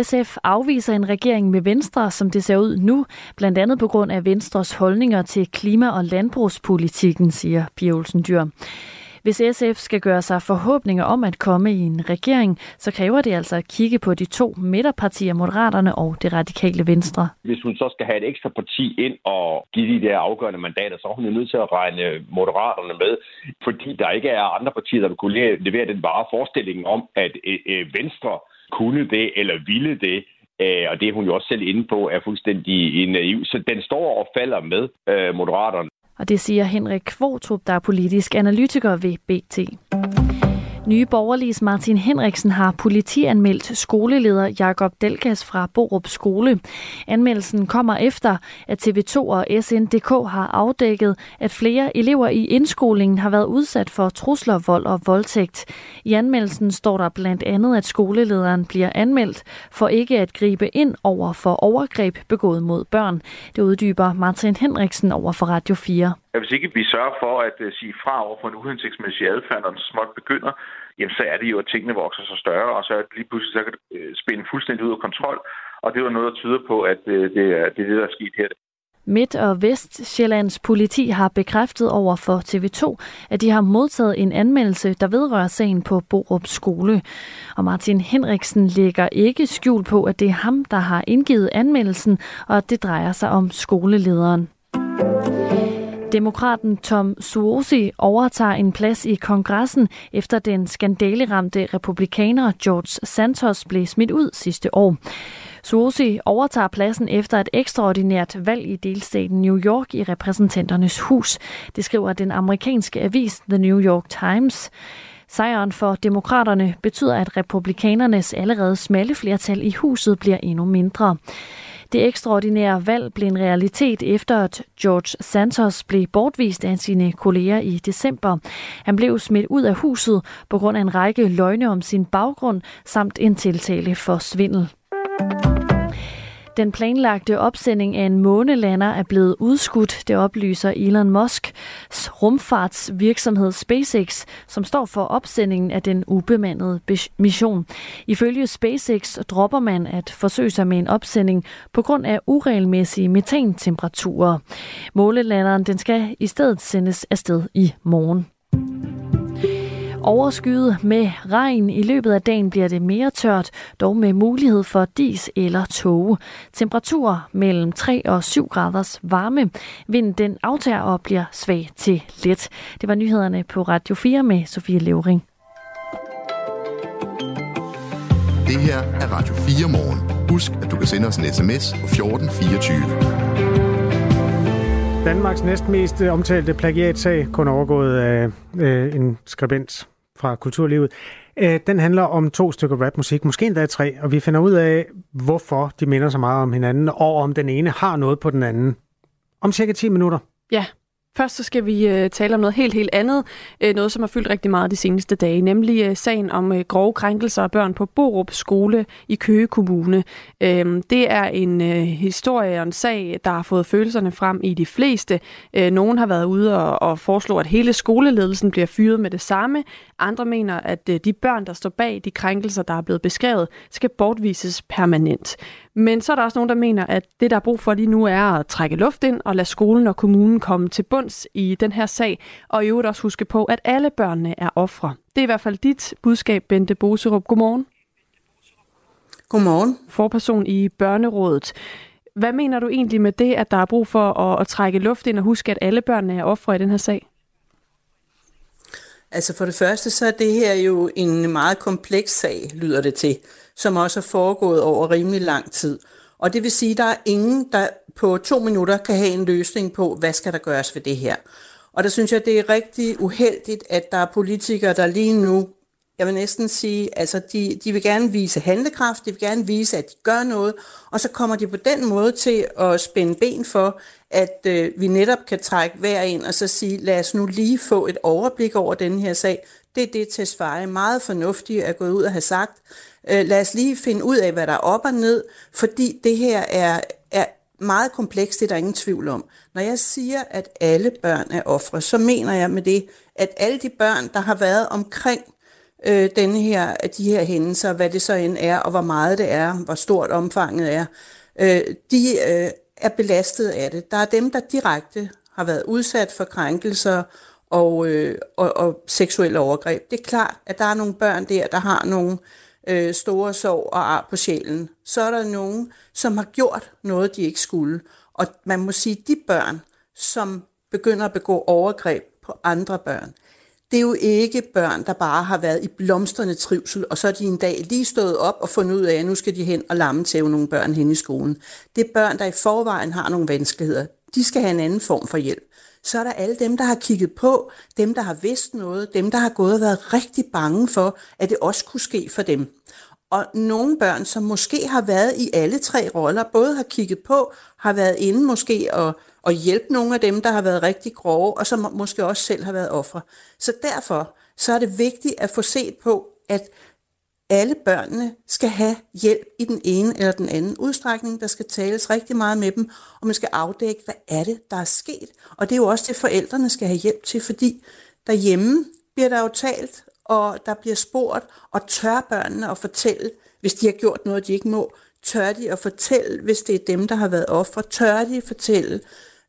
SF afviser en regering med Venstre, som det ser ud nu, blandt andet på grund af Venstres holdninger til klima- og landbrugspolitikken, siger Pia Olsen Dyr. Hvis SF skal gøre sig forhåbninger om at komme i en regering, så kræver det altså at kigge på de to midterpartier, Moderaterne og det radikale Venstre. Hvis hun så skal have et ekstra parti ind og give de der afgørende mandater, så er hun jo nødt til at regne Moderaterne med, fordi der ikke er andre partier, der vil kunne levere den bare forestilling om, at øh, øh, Venstre kunne det eller ville det, øh, og det er hun jo også selv inde på, er fuldstændig naiv. Så den står og falder med Moderaterne. Og det siger Henrik Kvortrup, der er politisk analytiker ved BT. Nye borgerliges Martin Henriksen har politianmeldt skoleleder Jakob Delgas fra Borup Skole. Anmeldelsen kommer efter, at TV2 og SNDK har afdækket, at flere elever i indskolingen har været udsat for trusler, vold og voldtægt. I anmeldelsen står der blandt andet, at skolelederen bliver anmeldt for ikke at gribe ind over for overgreb begået mod børn. Det uddyber Martin Henriksen over for Radio 4 at hvis ikke vi sørger for at uh, sige fra over for en uhensigtsmæssig adfærd, når den småt begynder, jamen så er det jo, at tingene vokser så større, og så er det lige pludselig så kan det uh, spænde fuldstændig ud af kontrol. Og det er noget, der tyder på, at uh, det, er, det er det, der er sket her. Midt- og Vestjyllands politi har bekræftet over for TV2, at de har modtaget en anmeldelse, der vedrører sagen på Borup skole. Og Martin Henriksen lægger ikke skjul på, at det er ham, der har indgivet anmeldelsen, og at det drejer sig om skolelederen. Demokraten Tom Suosi overtager en plads i kongressen efter den skandaleramte republikaner George Santos blev smidt ud sidste år. Suosi overtager pladsen efter et ekstraordinært valg i delstaten New York i repræsentanternes hus. Det skriver den amerikanske avis The New York Times. Sejren for demokraterne betyder, at republikanernes allerede smalle flertal i huset bliver endnu mindre. Det ekstraordinære valg blev en realitet efter, at George Santos blev bortvist af sine kolleger i december. Han blev smidt ud af huset på grund af en række løgne om sin baggrund samt en tiltale for svindel. Den planlagte opsending af en månelander er blevet udskudt, det oplyser Elon Musks rumfartsvirksomhed SpaceX, som står for opsendingen af den ubemandede mission. Ifølge SpaceX dropper man at forsøge sig med en opsending på grund af uregelmæssige metantemperaturer. Målelanderen den skal i stedet sendes afsted i morgen. Overskyet med regn. I løbet af dagen bliver det mere tørt, dog med mulighed for dis eller tåge. Temperaturer mellem 3 og 7 graders varme. Vinden den aftager og bliver svag til let. Det var nyhederne på Radio 4 med Sofie Levering. Det her er Radio 4 morgen. Husk, at du kan sende os en sms på 1424. Danmarks næstmest omtalte plagiatsag kun overgået af øh, en skribent fra kulturlivet. Øh, den handler om to stykker rapmusik, måske endda tre, og vi finder ud af, hvorfor de minder så meget om hinanden, og om den ene har noget på den anden. Om cirka 10 minutter. Ja. Først så skal vi øh, tale om noget helt, helt andet. Øh, noget, som har fyldt rigtig meget de seneste dage, nemlig øh, sagen om øh, grove krænkelser af børn på Borup Skole i Køge Kommune. Øh, det er en øh, historie og en sag, der har fået følelserne frem i de fleste. Øh, nogen har været ude og, og foreslå, at hele skoleledelsen bliver fyret med det samme. Andre mener, at øh, de børn, der står bag de krænkelser, der er blevet beskrevet, skal bortvises permanent. Men så er der også nogen, der mener, at det, der er brug for lige nu, er at trække luft ind og lade skolen og kommunen komme til bunds i den her sag, og i øvrigt også huske på, at alle børnene er ofre. Det er i hvert fald dit budskab, Bente Boserup. Godmorgen. Godmorgen. Forperson i Børnerådet. Hvad mener du egentlig med det, at der er brug for at, at trække luft ind og huske, at alle børnene er ofre i den her sag? Altså for det første, så er det her jo en meget kompleks sag, lyder det til, som også er foregået over rimelig lang tid. Og det vil sige, at der er ingen, der på to minutter kan have en løsning på, hvad skal der gøres ved det her. Og der synes jeg, det er rigtig uheldigt, at der er politikere, der lige nu, jeg vil næsten sige, altså de, de vil gerne vise handlekraft, de vil gerne vise, at de gør noget, og så kommer de på den måde til at spænde ben for, at øh, vi netop kan trække hver ind og så sige, lad os nu lige få et overblik over den her sag. Det er det, Tesfaye meget fornuftigt er gået ud og have sagt. Øh, lad os lige finde ud af, hvad der er op og ned, fordi det her er, er meget komplekst, det er der ingen tvivl om. Når jeg siger, at alle børn er ofre, så mener jeg med det, at alle de børn, der har været omkring øh, denne her, de her hændelser, hvad det så end er, og hvor meget det er, hvor stort omfanget er, øh, de øh, er belastet af det. Der er dem, der direkte har været udsat for krænkelser og, øh, og, og seksuelle overgreb. Det er klart, at der er nogle børn der, der har nogle øh, store sorg og ar på sjælen. Så er der nogen, som har gjort noget, de ikke skulle. Og man må sige, de børn, som begynder at begå overgreb på andre børn, det er jo ikke børn, der bare har været i blomstrende trivsel, og så er de en dag lige stået op og fundet ud af, at nu skal de hen og lammetæve nogle børn hen i skolen. Det er børn, der i forvejen har nogle vanskeligheder. De skal have en anden form for hjælp. Så er der alle dem, der har kigget på, dem, der har vidst noget, dem, der har gået og været rigtig bange for, at det også kunne ske for dem. Og nogle børn, som måske har været i alle tre roller, både har kigget på, har været inde måske og og hjælpe nogle af dem, der har været rigtig grove, og som måske også selv har været ofre. Så derfor så er det vigtigt at få set på, at alle børnene skal have hjælp i den ene eller den anden udstrækning. Der skal tales rigtig meget med dem, og man skal afdække, hvad er det, der er sket. Og det er jo også det, forældrene skal have hjælp til, fordi derhjemme bliver der jo talt, og der bliver spurgt, og tør børnene at fortælle, hvis de har gjort noget, de ikke må. Tør de at fortælle, hvis det er dem, der har været ofre? Tør de at fortælle,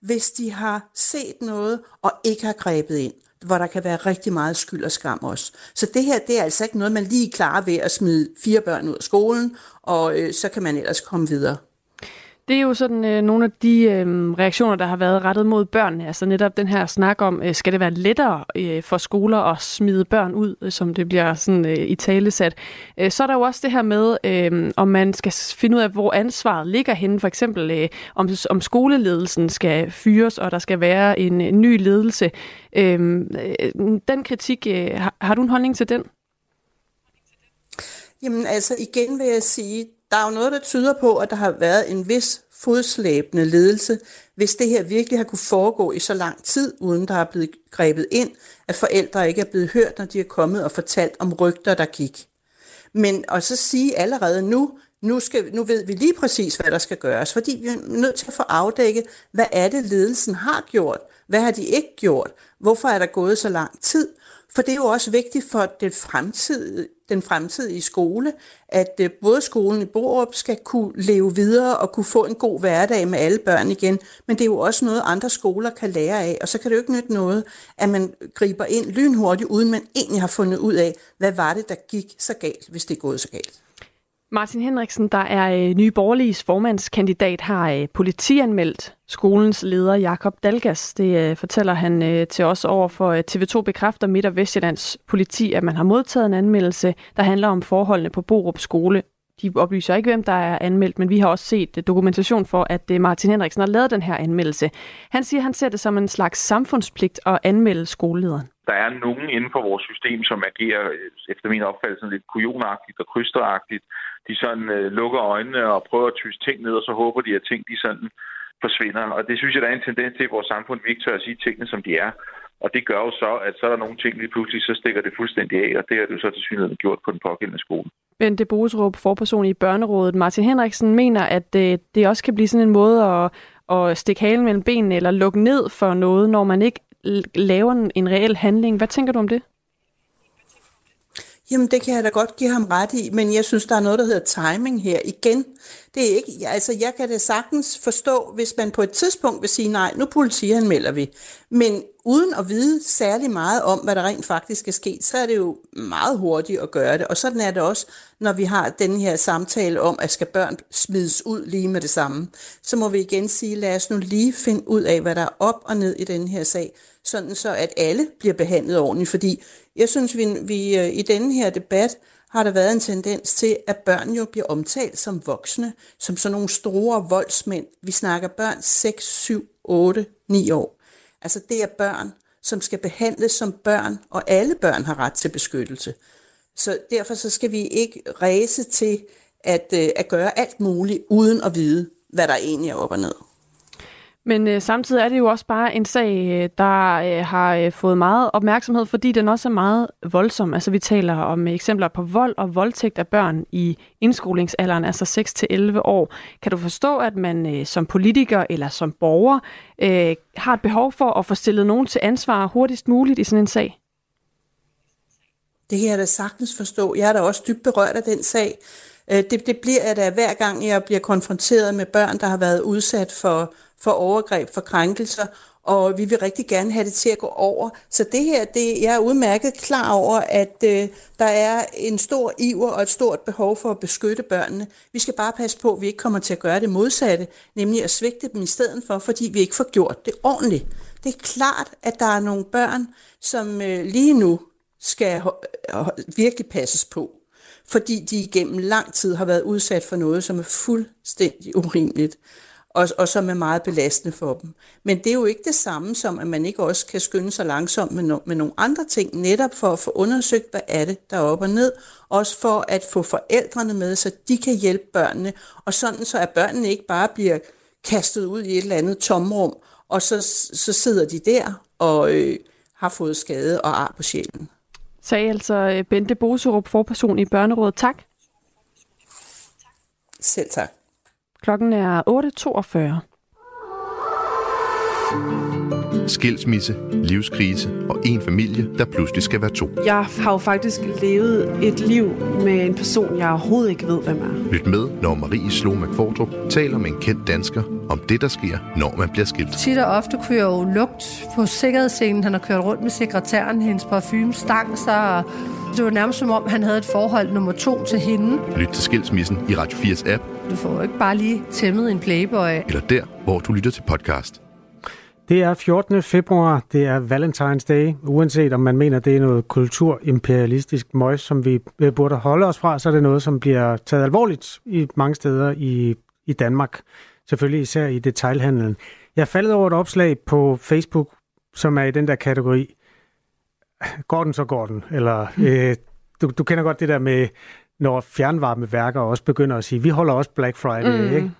hvis de har set noget og ikke har grebet ind, hvor der kan være rigtig meget skyld og skam også. Så det her, det er altså ikke noget, man lige klarer ved at smide fire børn ud af skolen, og øh, så kan man ellers komme videre. Det er jo sådan øh, nogle af de øh, reaktioner, der har været rettet mod børnene. Altså netop den her snak om, øh, skal det være lettere øh, for skoler at smide børn ud, øh, som det bliver sådan øh, i talesat. Øh, så er der jo også det her med, øh, om man skal finde ud af, hvor ansvaret ligger henne. For eksempel øh, om, om skoleledelsen skal fyres, og der skal være en, en ny ledelse. Øh, øh, den kritik, øh, har, har du en holdning til den? Jamen altså igen vil jeg sige, der er jo noget, der tyder på, at der har været en vis fodslæbende ledelse, hvis det her virkelig har kunne foregå i så lang tid, uden der er blevet grebet ind, at forældre ikke er blevet hørt, når de er kommet og fortalt om rygter, der gik. Men at så sige allerede nu, nu, skal, nu ved vi lige præcis, hvad der skal gøres, fordi vi er nødt til at få afdækket, hvad er det, ledelsen har gjort? Hvad har de ikke gjort? Hvorfor er der gået så lang tid? For det er jo også vigtigt for det fremtidige, den fremtidige skole, at øh, både skolen i Borup skal kunne leve videre og kunne få en god hverdag med alle børn igen, men det er jo også noget, andre skoler kan lære af, og så kan det jo ikke nytte noget, at man griber ind lynhurtigt, uden man egentlig har fundet ud af, hvad var det, der gik så galt, hvis det er gået så galt. Martin Henriksen, der er øh, Nye Borgerliges formandskandidat, har øh, politianmeldt skolens leder Jakob Dalgas. Det øh, fortæller han øh, til os over for øh, TV2 bekræfter Midt- og Vestjyllands politi, at man har modtaget en anmeldelse, der handler om forholdene på Borup skole. De oplyser ikke, hvem der er anmeldt, men vi har også set øh, dokumentation for, at Martin Henriksen har lavet den her anmeldelse. Han siger, at han ser det som en slags samfundspligt at anmelde skolelederen der er nogen inden for vores system, som agerer øh, efter min opfattelse lidt kujonagtigt og krysteragtigt. De sådan øh, lukker øjnene og prøver at tyse ting ned, og så håber de, at ting de sådan forsvinder. Og det synes jeg, der er en tendens til i vores samfund, vi ikke tør at sige tingene, som de er. Og det gør jo så, at så er der nogle ting lige pludselig, så stikker det fuldstændig af, og det har du så til synligheden gjort på den pågældende skole. Bente Boserup, forperson i Børnerådet. Martin Henriksen mener, at øh, det også kan blive sådan en måde at, at stikke halen mellem benene eller lukke ned for noget, når man ikke laver en reel handling. Hvad tænker du om det? Jamen, det kan jeg da godt give ham ret i, men jeg synes, der er noget, der hedder timing her. Igen, det er ikke, altså jeg kan det sagtens forstå, hvis man på et tidspunkt vil sige, nej, nu politianmelder vi. Men uden at vide særlig meget om, hvad der rent faktisk er sket, så er det jo meget hurtigt at gøre det. Og sådan er det også, når vi har den her samtale om, at skal børn smides ud lige med det samme. Så må vi igen sige, lad os nu lige finde ud af, hvad der er op og ned i den her sag, sådan så at alle bliver behandlet ordentligt. Fordi jeg synes, vi, vi øh, i denne her debat har der været en tendens til, at børn jo bliver omtalt som voksne, som sådan nogle store voldsmænd. Vi snakker børn 6, 7, 8, 9 år. Altså det er børn, som skal behandles som børn, og alle børn har ret til beskyttelse. Så derfor så skal vi ikke ræse til at, øh, at gøre alt muligt, uden at vide, hvad der egentlig er op og ned. Men øh, samtidig er det jo også bare en sag, øh, der øh, har øh, fået meget opmærksomhed, fordi den også er meget voldsom. Altså vi taler om øh, eksempler på vold og voldtægt af børn i indskolingsalderen, altså 6-11 år. Kan du forstå, at man øh, som politiker eller som borger øh, har et behov for at få stillet nogen til ansvar hurtigst muligt i sådan en sag? Det kan jeg da sagtens forstå. Jeg er da også dybt berørt af den sag. Øh, det, det bliver jeg da øh, hver gang, jeg bliver konfronteret med børn, der har været udsat for for overgreb, for krænkelser, og vi vil rigtig gerne have det til at gå over. Så det her, det, jeg er udmærket klar over, at øh, der er en stor iver og et stort behov for at beskytte børnene. Vi skal bare passe på, at vi ikke kommer til at gøre det modsatte, nemlig at svigte dem i stedet for, fordi vi ikke får gjort det ordentligt. Det er klart, at der er nogle børn, som øh, lige nu skal øh, virkelig passes på, fordi de igennem lang tid har været udsat for noget, som er fuldstændig urimeligt og, og som er meget belastende for dem. Men det er jo ikke det samme som, at man ikke også kan skynde sig langsomt med, no, med nogle andre ting, netop for at få undersøgt, hvad er det, der er op og ned, også for at få forældrene med, så de kan hjælpe børnene, og sådan så at børnene ikke bare bliver kastet ud i et eller andet tomrum, og så, så sidder de der og øh, har fået skade og ar på sjælen. Sagde altså øh, Bente Boserup, forperson i Børnerådet. Tak. Selv tak. Klokken er 8.42. Skilsmisse, livskrise og en familie, der pludselig skal være to. Jeg har jo faktisk levet et liv med en person, jeg overhovedet ikke ved, hvem er. Lyt med, når Marie Slo McFordrup taler med en kendt dansker om det, der sker, når man bliver skilt. Tit og ofte kunne jeg jo lugt på sikkerhedsscenen. Han har kørt rundt med sekretæren, hendes parfume stang sig, det var nærmest som om, han havde et forhold nummer to til hende. Lyt til Skilsmissen i Radio 4's app. Du får ikke bare lige tæmmet en playboy. Eller der, hvor du lytter til podcast. Det er 14. februar, det er Valentine's Day. Uanset om man mener, det er noget kulturimperialistisk møg, som vi øh, burde holde os fra, så er det noget, som bliver taget alvorligt i mange steder i, i Danmark. Selvfølgelig især i detailhandlen. Jeg faldet over et opslag på Facebook, som er i den der kategori, går den, så går den. Eller, mm. øh, du, du kender godt det der med, når fjernvarmeværker også begynder at sige, vi holder også Black Friday, mm. ikke?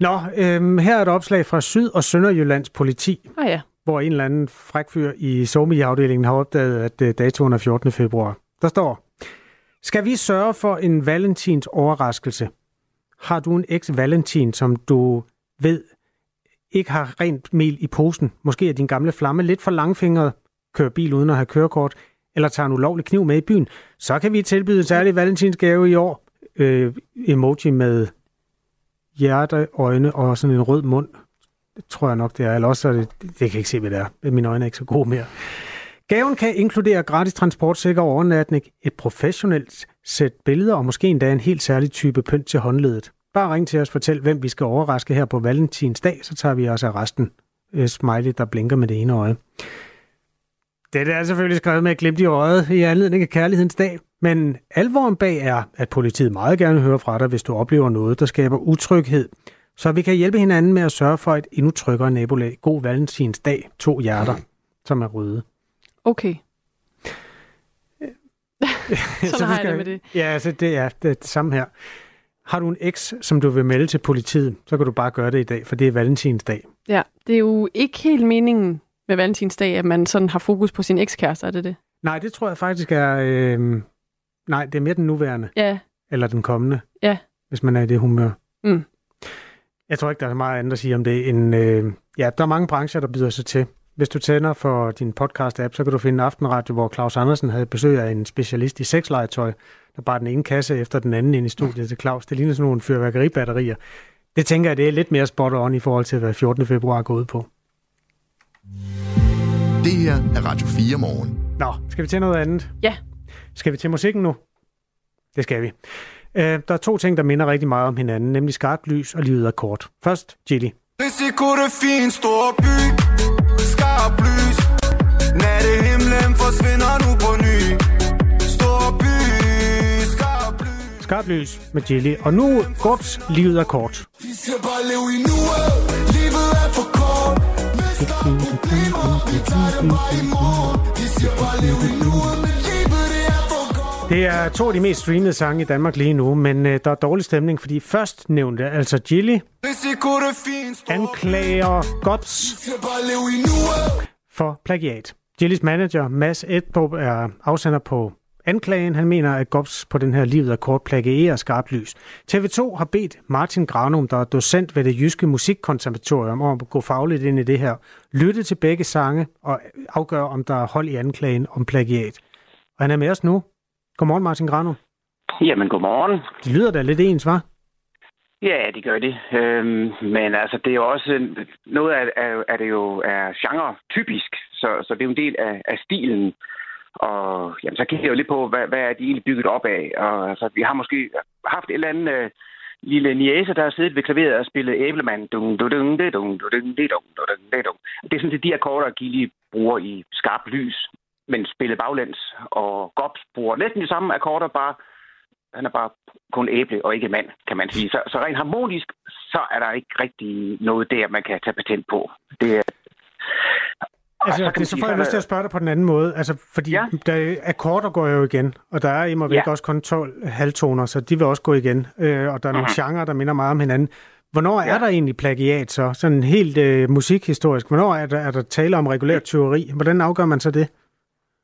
Nå, øh, her er et opslag fra Syd- og Sønderjyllands politi, ah, ja. hvor en eller anden frækfyr i Somi-afdelingen har opdaget, at øh, datoen er 14. februar. Der står, skal vi sørge for en valentins overraskelse? Har du en eks-valentin, som du ved ikke har rent mel i posen? Måske er din gamle flamme lidt for langfingret, kører bil uden at have kørekort, eller tager en ulovlig kniv med i byen, så kan vi tilbyde en særlig valentinsgave i år. Øh, emoji med hjerte, øjne og sådan en rød mund. Det tror jeg nok, det er. Eller også er det, det kan jeg ikke se, hvad det er. Mine øjne er ikke så gode mere. Gaven kan inkludere gratis transport, sikker overnatning, et professionelt sæt billeder og måske endda en helt særlig type pynt til håndledet. Bare ring til os og fortæl, hvem vi skal overraske her på Valentins dag, så tager vi os af resten. Øh, smiley, der blinker med det ene øje. Det er selvfølgelig skrevet med et glimt i øjet i anledning af kærlighedens dag, men alvoren bag er, at politiet meget gerne hører fra dig, hvis du oplever noget, der skaber utryghed, så vi kan hjælpe hinanden med at sørge for et endnu tryggere nabolag. God valentins dag, to hjerter, som er røde. Okay. så har jeg det med det. Ja, altså det er det, er det samme her. Har du en eks, som du vil melde til politiet, så kan du bare gøre det i dag, for det er valentinsdag. Ja, det er jo ikke helt meningen med valentinsdag, at man sådan har fokus på sin ekskæreste, er det det? Nej, det tror jeg faktisk er... Øh, nej, det er mere den nuværende. Ja. Eller den kommende. Ja. Hvis man er i det humør. Mm. Jeg tror ikke, der er meget andet at sige om det end... Øh, ja, der er mange brancher, der byder sig til. Hvis du tænder for din podcast-app, så kan du finde Aftenradio, hvor Claus Andersen havde besøg af en specialist i sexlegetøj, der bare den ene kasse efter den anden ind i studiet til Claus. Det ligner sådan nogle fyrværkeribatterier. Det tænker jeg, det er lidt mere spot on i forhold til, hvad 14. februar går ud på. Det her er Radio 4 morgen. Nå, skal vi til noget andet? Ja. Skal vi til musikken nu? Det skal vi. Uh, der er to ting, der minder rigtig meget om hinanden, nemlig skarpt lys og livet er kort. Først, Gilly. Risiko det fin stor by Skarp lys Nattehimlen forsvinder nu på ny Stor by lys Skarpt lys med Gilly. Og nu, Gorps, livet er kort. De siger bare lev i nuet Livet er for kort Hvis der er problemer Vi tager det bare i morgen De siger bare lev i nuet Det er to af de mest streamede sange i Danmark lige nu, men øh, der er dårlig stemning, fordi først nævnte, altså stor anklager Gops for plagiat. Gillys manager, Mads Edrup, er afsender på anklagen. Han mener, at Gops på den her livet er kort plagierer skarpt lys. TV2 har bedt Martin Granum, der er docent ved det Jyske Musikkonservatorium, om at gå fagligt ind i det her. Lytte til begge sange og afgøre, om der er hold i anklagen om plagiat. Og han er med os nu. Godmorgen, Martin Granum. Jamen, godmorgen. De lyder da lidt ens, var? Ja, det gør det. Øhm, men altså, det er jo også... Noget af, af, af det jo er genre-typisk, så, så det er jo en del af, af stilen. Og jamen, så kigger jeg jo lidt på, hvad, hvad er de egentlig bygget op af. Og altså, vi har måske haft et eller andet øh, lille niæse, der har siddet ved klaveret og spillet æblemand. Dung, dung, dung, dung, dung, dung, dung, dung, dung, dung. Det er sådan set de akkorder, Gilly bruger i skarpt lys, men spillet baglæns. Og Gops bruger næsten de samme akkorder, bare han er bare kun æble og ikke mand, kan man sige. Så, så rent harmonisk, så er der ikke rigtig noget der, man kan tage patent på. Det er, Altså, så det, så får jeg er lyst til at spørge dig på den anden måde. Altså, fordi ja. Der, akkorder går jo igen, og der er immer væk Ja. også kun 12 halvtoner, så de vil også gå igen. Øh, og der er nogle Mhm. genrer, der minder meget om hinanden. Hvornår er Ja. der egentlig plagiat så? Sådan helt øh, musikhistorisk. Hvornår er der, er der tale om regulært tyveri? Hvordan afgør man så det?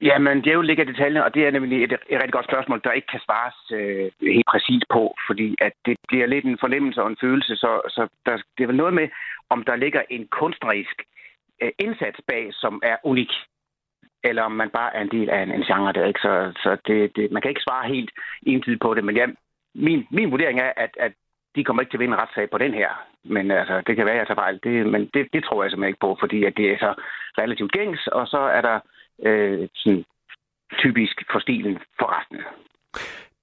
Jamen, det er jo ligger i detaljen, og det er nemlig et, et rigtig godt spørgsmål, der ikke kan svares øh, helt præcist på, fordi at det bliver lidt en fornemmelse og en følelse, så, så der, det er vel noget med, om der ligger en kunstnerisk øh, indsats bag, som er unik, eller om man bare er en del af en, en genre der, ikke? Så, så det, det, man kan ikke svare helt entydigt på det, men ja, min, min vurdering er, at, at de kommer ikke til at vinde en retssag på den her. Men altså, det kan være, at jeg tager fejl. Det, men det, det tror jeg simpelthen ikke på, fordi at det er så relativt gængs, og så er der øh, sådan typisk for stilen for resten.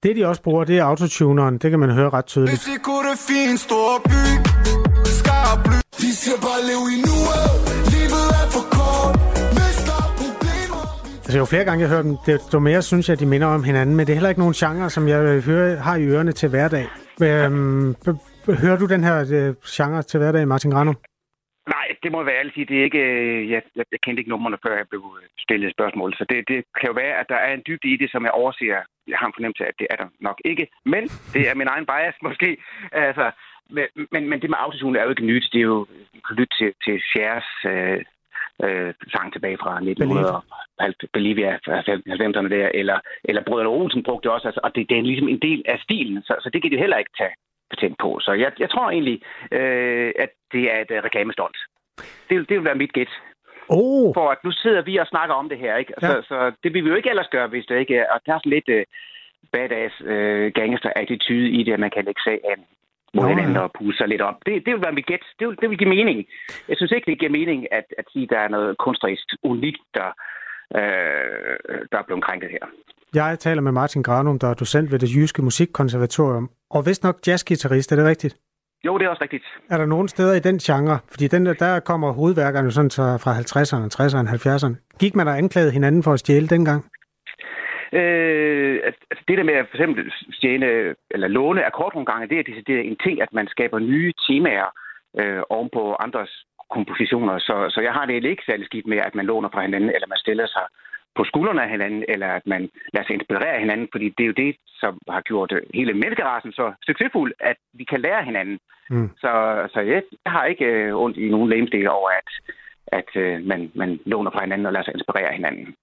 Det, de også bruger, det er autotuneren. Det kan man høre ret tydeligt. Risiko det fin stor by Skarp lys De siger bare lev i nuet Livet er for kort Hvis Altså, jo flere gange jeg hører dem, desto mere synes jeg, at de minder om hinanden. Men det er heller ikke nogen genre, som jeg øh, hører, har i ørerne til hverdag. Øhm, hører du den her øh, genre til hverdag, Martin Granum? Nej, det må jeg være ærlig sige. Det er ikke, øh, jeg, jeg, jeg kendte ikke numrene, før jeg blev øh, stillet spørgsmål. Så det, det kan jo være, at der er en dybde i det, som jeg overser. Jeg har en fornemmelse af, at det er der nok ikke. Men det er min egen bias måske. Altså, men, men, men det med autotune er jo ikke nyt. Det er jo lyt til, til Shares øh, øh, sang tilbage fra 1990'erne der, eller, eller Brødrene Olsen brugte det også, altså, og det, det er ligesom en del af stilen, så, så det kan de heller ikke tage patent på. Så jeg, jeg tror egentlig, øh, at det er et uh, reklamestunt. Det, det vil være mit gæt. Oh. For at nu sidder vi og snakker om det her, ikke? Ja. Så, så det vil vi jo ikke ellers gøre, hvis det ikke er. Og der er sådan lidt uh, badass uh, gangster-attitude i det, at man kan lægge sag an mod Nå, ja. hinanden og pusse sig lidt op. Det, det vil være mit gæt. Det vil, det vil give mening. Jeg synes ikke, det giver mening at, at sige, at der er noget kunstnerisk unikt, der, øh, der er blevet krænket her. Jeg taler med Martin Granum, der er docent ved det Jyske Musikkonservatorium. Og vist nok jazzgitarrist, er det rigtigt? Jo, det er også rigtigt. Er der nogle steder i den genre? Fordi den der, der kommer hovedværkerne sådan så fra 50'erne, 60'erne, 70'erne. Gik man og anklagede hinanden for at stjæle dengang? Øh, altså det der med at for eksempel stjæle eller låne akkordrumgange, det er decideret en ting, at man skaber nye temaer øh, oven på andres kompositioner. Så, så jeg har det ikke særlig skidt med, at man låner fra hinanden, eller man stiller sig på skuldrene af hinanden, eller at man lader sig inspirere af hinanden, fordi det er jo det, som har gjort hele menneskerassen så succesfuld, at vi kan lære hinanden. Mm. Så, så jeg, jeg har ikke øh, ondt i nogen lemstil over, at, at øh, man, man låner fra hinanden og lader sig inspirere af hinanden.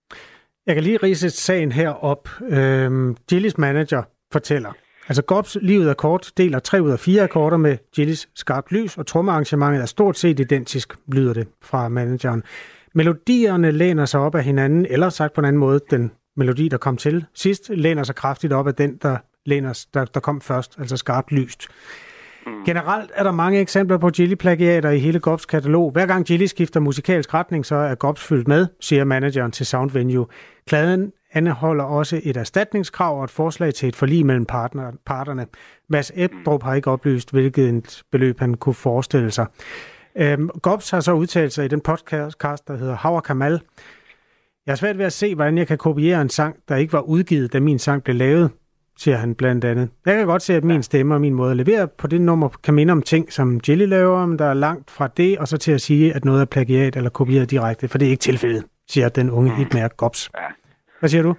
Jeg kan lige rise sagen her op. Øhm, Gillis manager fortæller, altså Gops Livet er kort deler tre ud af fire akkorder med Gillis Skarpt Lys, og trommearrangementet er stort set identisk, lyder det fra manageren. Melodierne læner sig op af hinanden, eller sagt på en anden måde, den melodi, der kom til sidst, læner sig kraftigt op af den, der, læner, der, der kom først, altså skarpt lyst. Generelt er der mange eksempler på Gilly-plagiater i hele Gops katalog. Hver gang Gilly skifter musikalsk retning, så er Gops fyldt med, siger manageren til Sound Venue. Kladen anholder også et erstatningskrav og et forslag til et forlig mellem partner, parterne. Mads Ebdrup har ikke oplyst, hvilket et beløb han kunne forestille sig. Øhm, Gops har så udtalt sig i den podcast, der hedder Hauer Kamal. Jeg har svært ved at se, hvordan jeg kan kopiere en sang, der ikke var udgivet, da min sang blev lavet, siger han blandt andet. Jeg kan godt se, at min stemme og min måde at levere på det nummer kan minde om ting, som Jelly laver, men der er langt fra det, og så til at sige, at noget er plagiat eller kopieret direkte, for det er ikke tilfældet, siger den unge hitmærk Gops. Ja. Hvad siger du?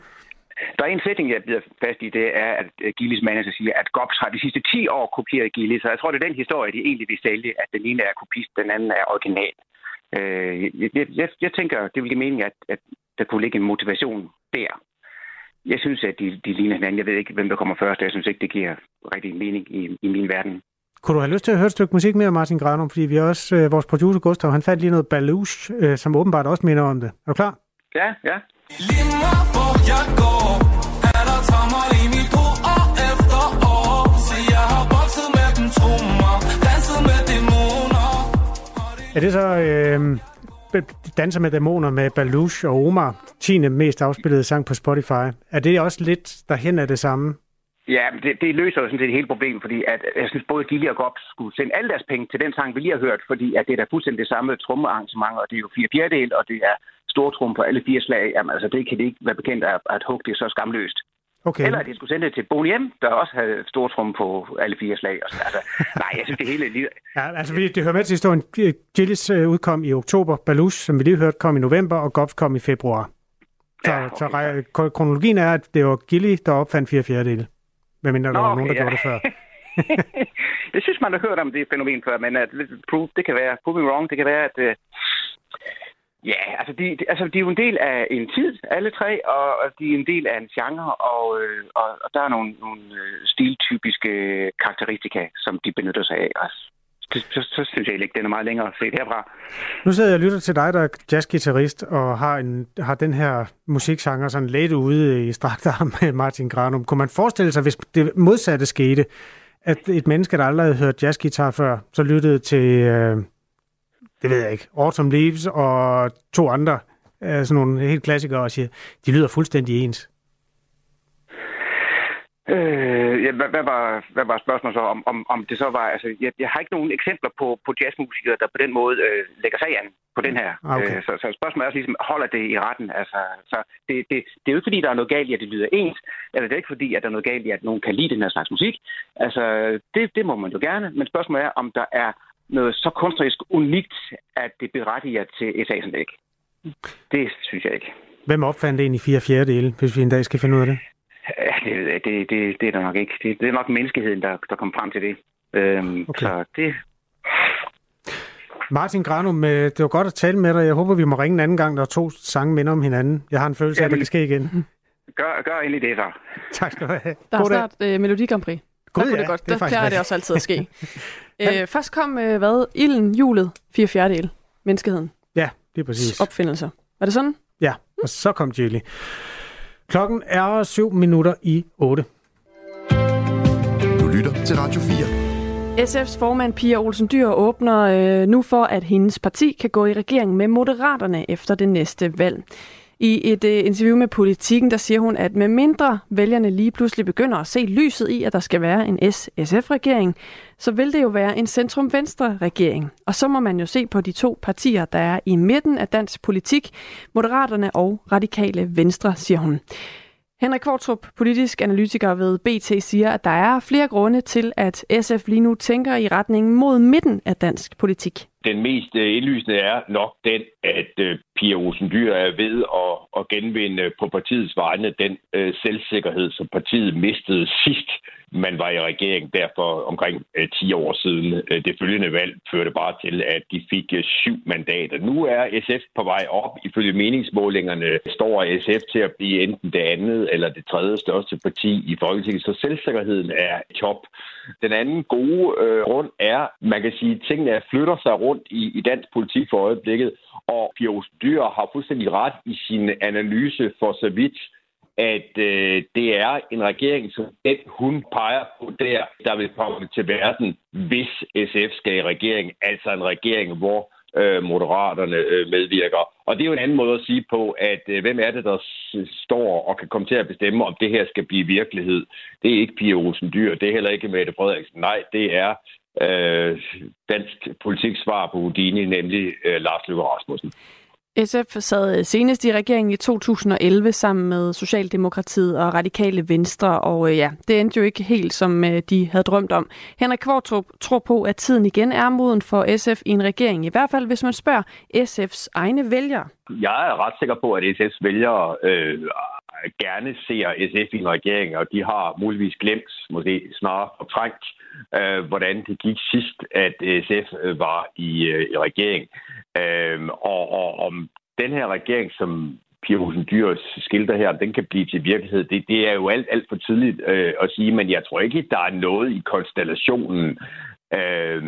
Der er en sætning, jeg bliver fast i, det er, at øh, Gillis manager siger, at Gops har de sidste 10 år kopieret Gillis, så jeg tror, det er den historie, de egentlig vil sælge, at den ene er kopist, den anden er original. Øh, jeg, jeg, jeg tænker, det vil give mening, at, at der kunne ligge en motivation der. Jeg synes, at de, de ligner hinanden. Jeg ved ikke, hvem der kommer først, og jeg synes ikke, det giver rigtig mening i, i min verden. Kunne du have lyst til at høre et stykke musik mere, Martin Granum? Fordi vi også, øh, vores producer Gustav, han fandt lige noget Balouche, øh, som åbenbart også minder om det. Er du klar? Ja, ja. Lige meget hvor jeg går, er der i mit hoved år efter år. Så jeg har vokset med dem, tro mig, danset med dæmoner. Er det så øh, Danser med Dæmoner med Balouche og Omar, 10. mest afspillede sang på Spotify? Er det også lidt derhen af det samme? Ja, men det, det løser jo sådan set hele problemet, fordi at, jeg synes både Gilly og Gops skulle sende alle deres penge til den sang, vi lige har hørt, fordi at det er da fuldstændig det samme trommearrangement, og det er jo fire fjerdedel, og det er stortrum på alle fire slag. Jamen altså, det kan de ikke være bekendt af, at hugge det så skamløst. Okay. Eller at de skulle sende det til Boniem, der også havde stortrum på alle fire slag. Og sådan. Altså, nej, jeg synes det hele... Lige... Ja, altså vi- det hører med til historien. Gillis øh, udkom i oktober, Balouche, som vi lige hørte, kom i november, og Gops kom i februar. Så, ja, okay. så kronologien er, at det var Gilly, der opfandt fire fjerdedele. Hvad mindre der Nå, var okay, nogen, der ja. gjorde det før. jeg synes, man har hørt om det fænomen før, men at, prove, det kan være, prove me wrong, det kan være, at... Ja, altså de, de, altså de er jo en del af en tid, alle tre, og, og de er en del af en genre, og, øh, og, og der er nogle, nogle øh, stiltypiske karakteristika, som de benytter sig af. også. Så, så, så synes jeg ikke, den er meget længere set herfra. Nu sidder jeg og lytter til dig, der er jazzgitarrist, og har, en, har den her musiksanger sådan lidt ude i strakter med Martin Granum. Kunne man forestille sig, hvis det modsatte skete, at et menneske, der aldrig havde hørt jazzgitar før, så lyttede til, øh, det ved jeg ikke, Autumn Leaves og to andre, øh, sådan nogle helt klassikere, og siger, de lyder fuldstændig ens. Øh, ja, hvad, hvad, var, hvad var spørgsmålet så? Om, om, om det så var... Altså, jeg, jeg har ikke nogen eksempler på, på jazzmusikere, der på den måde øh, lægger sig an på den her. Ah, okay. Øh, så, så spørgsmålet er også ligesom, holder det i retten? Altså, så det, det, det er jo ikke, fordi der er noget galt i, at det lyder ens, eller det er ikke fordi, at der er noget galt i, at nogen kan lide den her slags musik. Altså, det, det må man jo gerne, men spørgsmålet er, om der er noget så kunstnerisk unikt, at det berettiger til et sagsanlæg. Det synes jeg ikke. Hvem opfandt egentlig fire fjerdedele, hvis vi en dag skal finde ud af det? Ja, det, det, det, det er der nok ikke. Det, det er nok menneskeheden, der, der kom frem til det. Øhm, Okay. Så det... Martin Granum, det var godt at tale med dig. Jeg håber, vi må ringe en anden gang, når to sange minder om hinanden. Jeg har en følelse af, at det kan ske igen. Gør, gør endelig det så. Tak skal du have. Der er God snart øh, Melodi Grand Prix. God, der kunne ja, det godt. det Der faktisk plejer det også altid at ske. øh, først kom, øh, hvad? Ilden, hjulet, fire fjerdedel. Menneskeheden. Ja, det er præcis. Opfindelser. Var det sådan? Ja, og så kom Jelly. Klokken er 7 minutter i 8. Du lytter til Radio 4. SF's formand Pia Olsen Dyr åbner øh, nu for, at hendes parti kan gå i regering med Moderaterne efter det næste valg. I et øh, interview med Politiken, der siger hun, at med mindre vælgerne lige pludselig begynder at se lyset i, at der skal være en S-SF-regering, så vil det jo være en centrum-venstre-regering. Og så må man jo se på de to partier, der er i midten af dansk politik, Moderaterne og Radikale Venstre, siger hun. Henrik Kvartrup, politisk analytiker ved BT, siger, at der er flere grunde til, at SF lige nu tænker i retning mod midten af dansk politik den mest øh, indlysende er nok den, at øh, Pia Olsen Dyr er ved at, at genvinde på partiets vegne den øh, selvsikkerhed, som partiet mistede sidst, man var i regering, derfor omkring øh, 10 år siden. Øh, det følgende valg førte bare til, at de fik øh, syv mandater. Nu er SF på vej op. Ifølge meningsmålingerne står SF til at blive enten det andet eller det tredje største parti i Folketinget, så selvsikkerheden er top. Den anden gode øh, grund er, man kan sige, at tingene flytter sig rundt i, i dansk politik for øjeblikket, og Pia Dyr har fuldstændig ret i sin analyse for så vidt, at øh, det er en regering, som den hun peger på der, der vil komme til verden, hvis SF skal i regering. Altså en regering, hvor øh, moderaterne øh, medvirker. Og det er jo en anden måde at sige på, at øh, hvem er det, der står og kan komme til at bestemme, om det her skal blive virkelighed. Det er ikke Pia Olsen Dyr, det er heller ikke Mette Frederiksen. Nej, det er øh, dansk politik svar på Houdini, nemlig øh, Lars Løkke Rasmussen. SF sad øh, senest i regeringen i 2011 sammen med Socialdemokratiet og Radikale Venstre, og øh, ja, det endte jo ikke helt, som øh, de havde drømt om. Henrik Kvartrup tror på, at tiden igen er moden for SF i en regering, i hvert fald hvis man spørger SF's egne vælgere. Jeg er ret sikker på, at SF's vælgere øh, gerne ser SF i en regering, og de har muligvis glemt, måske snarere fortrængt, øh, hvordan det gik sidst, at SF øh, var i, øh, i regering. Øhm, og, og om den her regering, som Pia Rosen Dyrs skilter her, den kan blive til virkelighed, det, det er jo alt, alt for tidligt øh, at sige, men jeg tror ikke, der er noget i konstellationen øh,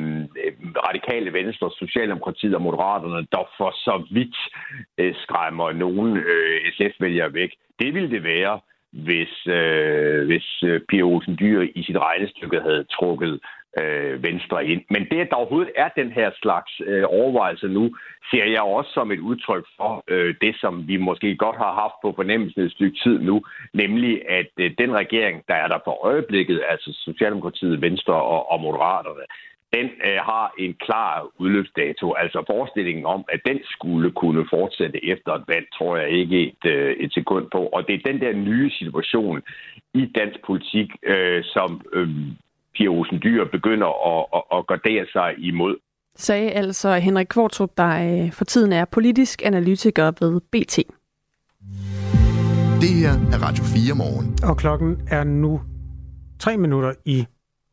radikale venstre, Socialdemokratiet og Moderaterne, der for så vidt øh, skræmmer nogen øh, SF-vælgere væk. Det ville det være, hvis, øh, hvis øh, Pia Olsen Dyr i sit regnestykke havde trukket øh, Venstre ind. Men det, at der overhovedet er den her slags øh, overvejelse nu, ser jeg også som et udtryk for øh, det, som vi måske godt har haft på fornemmelsen et stykke tid nu, nemlig at øh, den regering, der er der for øjeblikket, altså Socialdemokratiet, Venstre og, og Moderaterne, den øh, har en klar udløbsdato. Altså forestillingen om, at den skulle kunne fortsætte efter et valg, tror jeg ikke et, øh, et sekund på. Og det er den der nye situation i dansk politik, øh, som øh, Pia Olsen Dyr begynder at, at, at gardere sig imod. Sagde altså Henrik Kvartrup, der øh, for tiden er politisk analytiker ved BT. Det her er Radio 4 morgen. Og klokken er nu 3 minutter i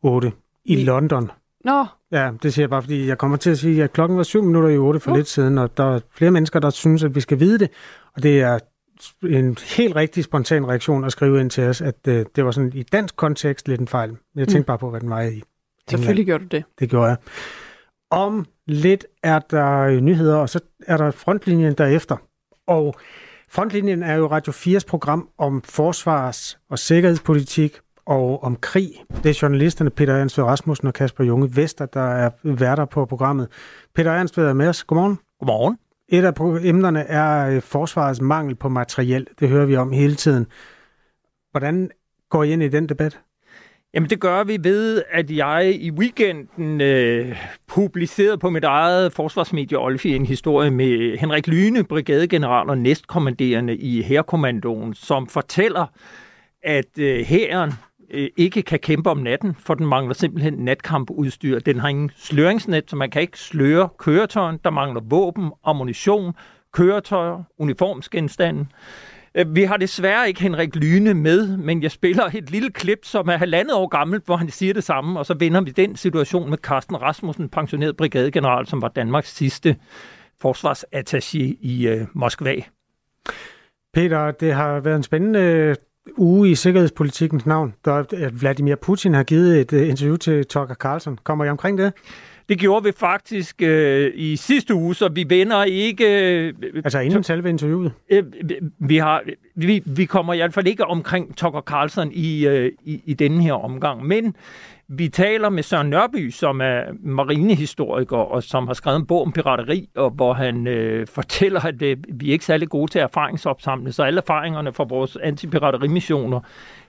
8 i, I London. Nå. Ja, det siger jeg bare, fordi jeg kommer til at sige, at klokken var 7 minutter i 8 for uh. lidt siden, og der er flere mennesker, der synes, at vi skal vide det. Og det er en helt rigtig spontan reaktion at skrive ind til os, at øh, det var sådan i dansk kontekst lidt en fejl. Men jeg tænkte mm. bare på, hvad den var i England. Selvfølgelig gjorde du det. Det gjorde jeg. Om lidt er der nyheder, og så er der frontlinjen derefter. Og frontlinjen er jo Radio 4's program om forsvars- og sikkerhedspolitik og om krig. Det er journalisterne Peter Ernst Rasmussen og Kasper Junge Vester, der er værter på programmet. Peter Ernst er med os. Godmorgen. Godmorgen. Et af emnerne er øh, forsvarets mangel på materiel. Det hører vi om hele tiden. Hvordan går I ind i den debat? Jamen det gør vi ved, at jeg i weekenden øh, publicerede på mit eget forsvarsmedie Olfi en historie med Henrik Lyne, brigadegeneral og næstkommanderende i Herkommandoen, som fortæller, at øh, hæren øh, ikke kan kæmpe om natten, for den mangler simpelthen natkampudstyr. Den har ingen sløringsnet, så man kan ikke sløre køretøjen. Der mangler våben, ammunition, køretøjer, uniformsgenstande. Øh, vi har desværre ikke Henrik Lyne med, men jeg spiller et lille klip, som er halvandet år gammelt, hvor han siger det samme, og så vender vi den situation med Carsten Rasmussen, pensioneret brigadegeneral, som var Danmarks sidste forsvarsattaché i øh, Moskva. Peter, det har været en spændende uge i sikkerhedspolitikens navn, der Vladimir Putin har givet et øh, interview til Tucker Carlson. Kommer I omkring det? Det gjorde vi faktisk øh, i sidste uge, så vi vender ikke... Øh, altså inden selve interviewet? Øh, vi, har, vi, vi kommer i hvert fald ikke omkring Tucker Carlson i, øh, i, i denne her omgang, men vi taler med Søren Nørby, som er marinehistoriker og som har skrevet en bog om pirateri, og hvor han øh, fortæller, at øh, vi er ikke særlig gode til erfaringsopsamling, så alle erfaringerne fra vores antipiraterimissioner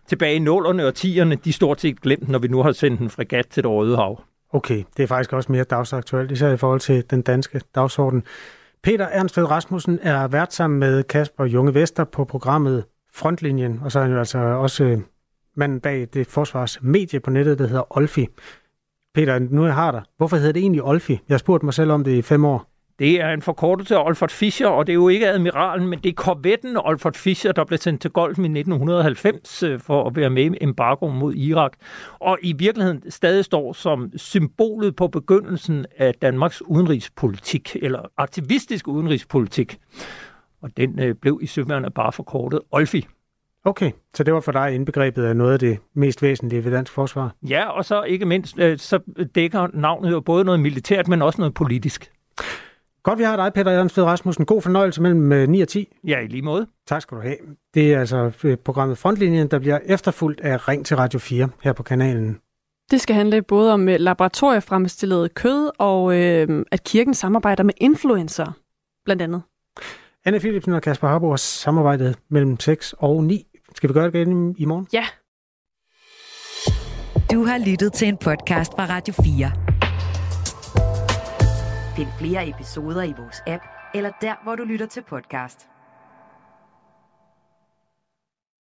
tilbage i 0'erne og 10'erne, de er stort set glemt, når vi nu har sendt en fregat til det Røde Hav. Okay, det er faktisk også mere dagsaktuelt, især i forhold til den danske dagsorden. Peter Ernstved Rasmussen er vært sammen med Kasper Junge Vester på programmet Frontlinjen, og så er han jo altså også øh, manden bag det forsvarsmedie på nettet, der hedder Olfi. Peter, nu jeg har dig. Hvorfor hedder det egentlig Olfi? Jeg har spurgt mig selv om det i fem år. Det er en forkortelse af Olfert Fischer, og det er jo ikke admiralen, men det er korvetten Olfert Fischer, der blev sendt til Golfen i 1990 øh, for at være med i embargoen mod Irak. Og i virkeligheden stadig står som symbolet på begyndelsen af Danmarks udenrigspolitik, eller aktivistisk udenrigspolitik. Og den øh, blev i søværende bare forkortet Olfi. Okay, så det var for dig indbegrebet af noget af det mest væsentlige ved dansk forsvar? Ja, og så ikke mindst, øh, så dækker navnet jo både noget militært, men også noget politisk. Godt, vi har dig, Peter Jørgens Rasmussen. God fornøjelse mellem 9 og 10. Ja, i lige måde. Tak skal du have. Det er altså øh, programmet Frontlinjen, der bliver efterfulgt af Ring til Radio 4 her på kanalen. Det skal handle både om øh, laboratoriefremstillet kød og øh, at kirken samarbejder med influencer, blandt andet. Anne Philipsen og Kasper Harbo har samarbejdet mellem 6 og 9. Skal vi gøre det igen i morgen? Ja. Du har lyttet til en podcast fra Radio 4. Find flere episoder i vores app, eller der, hvor du lytter til podcast.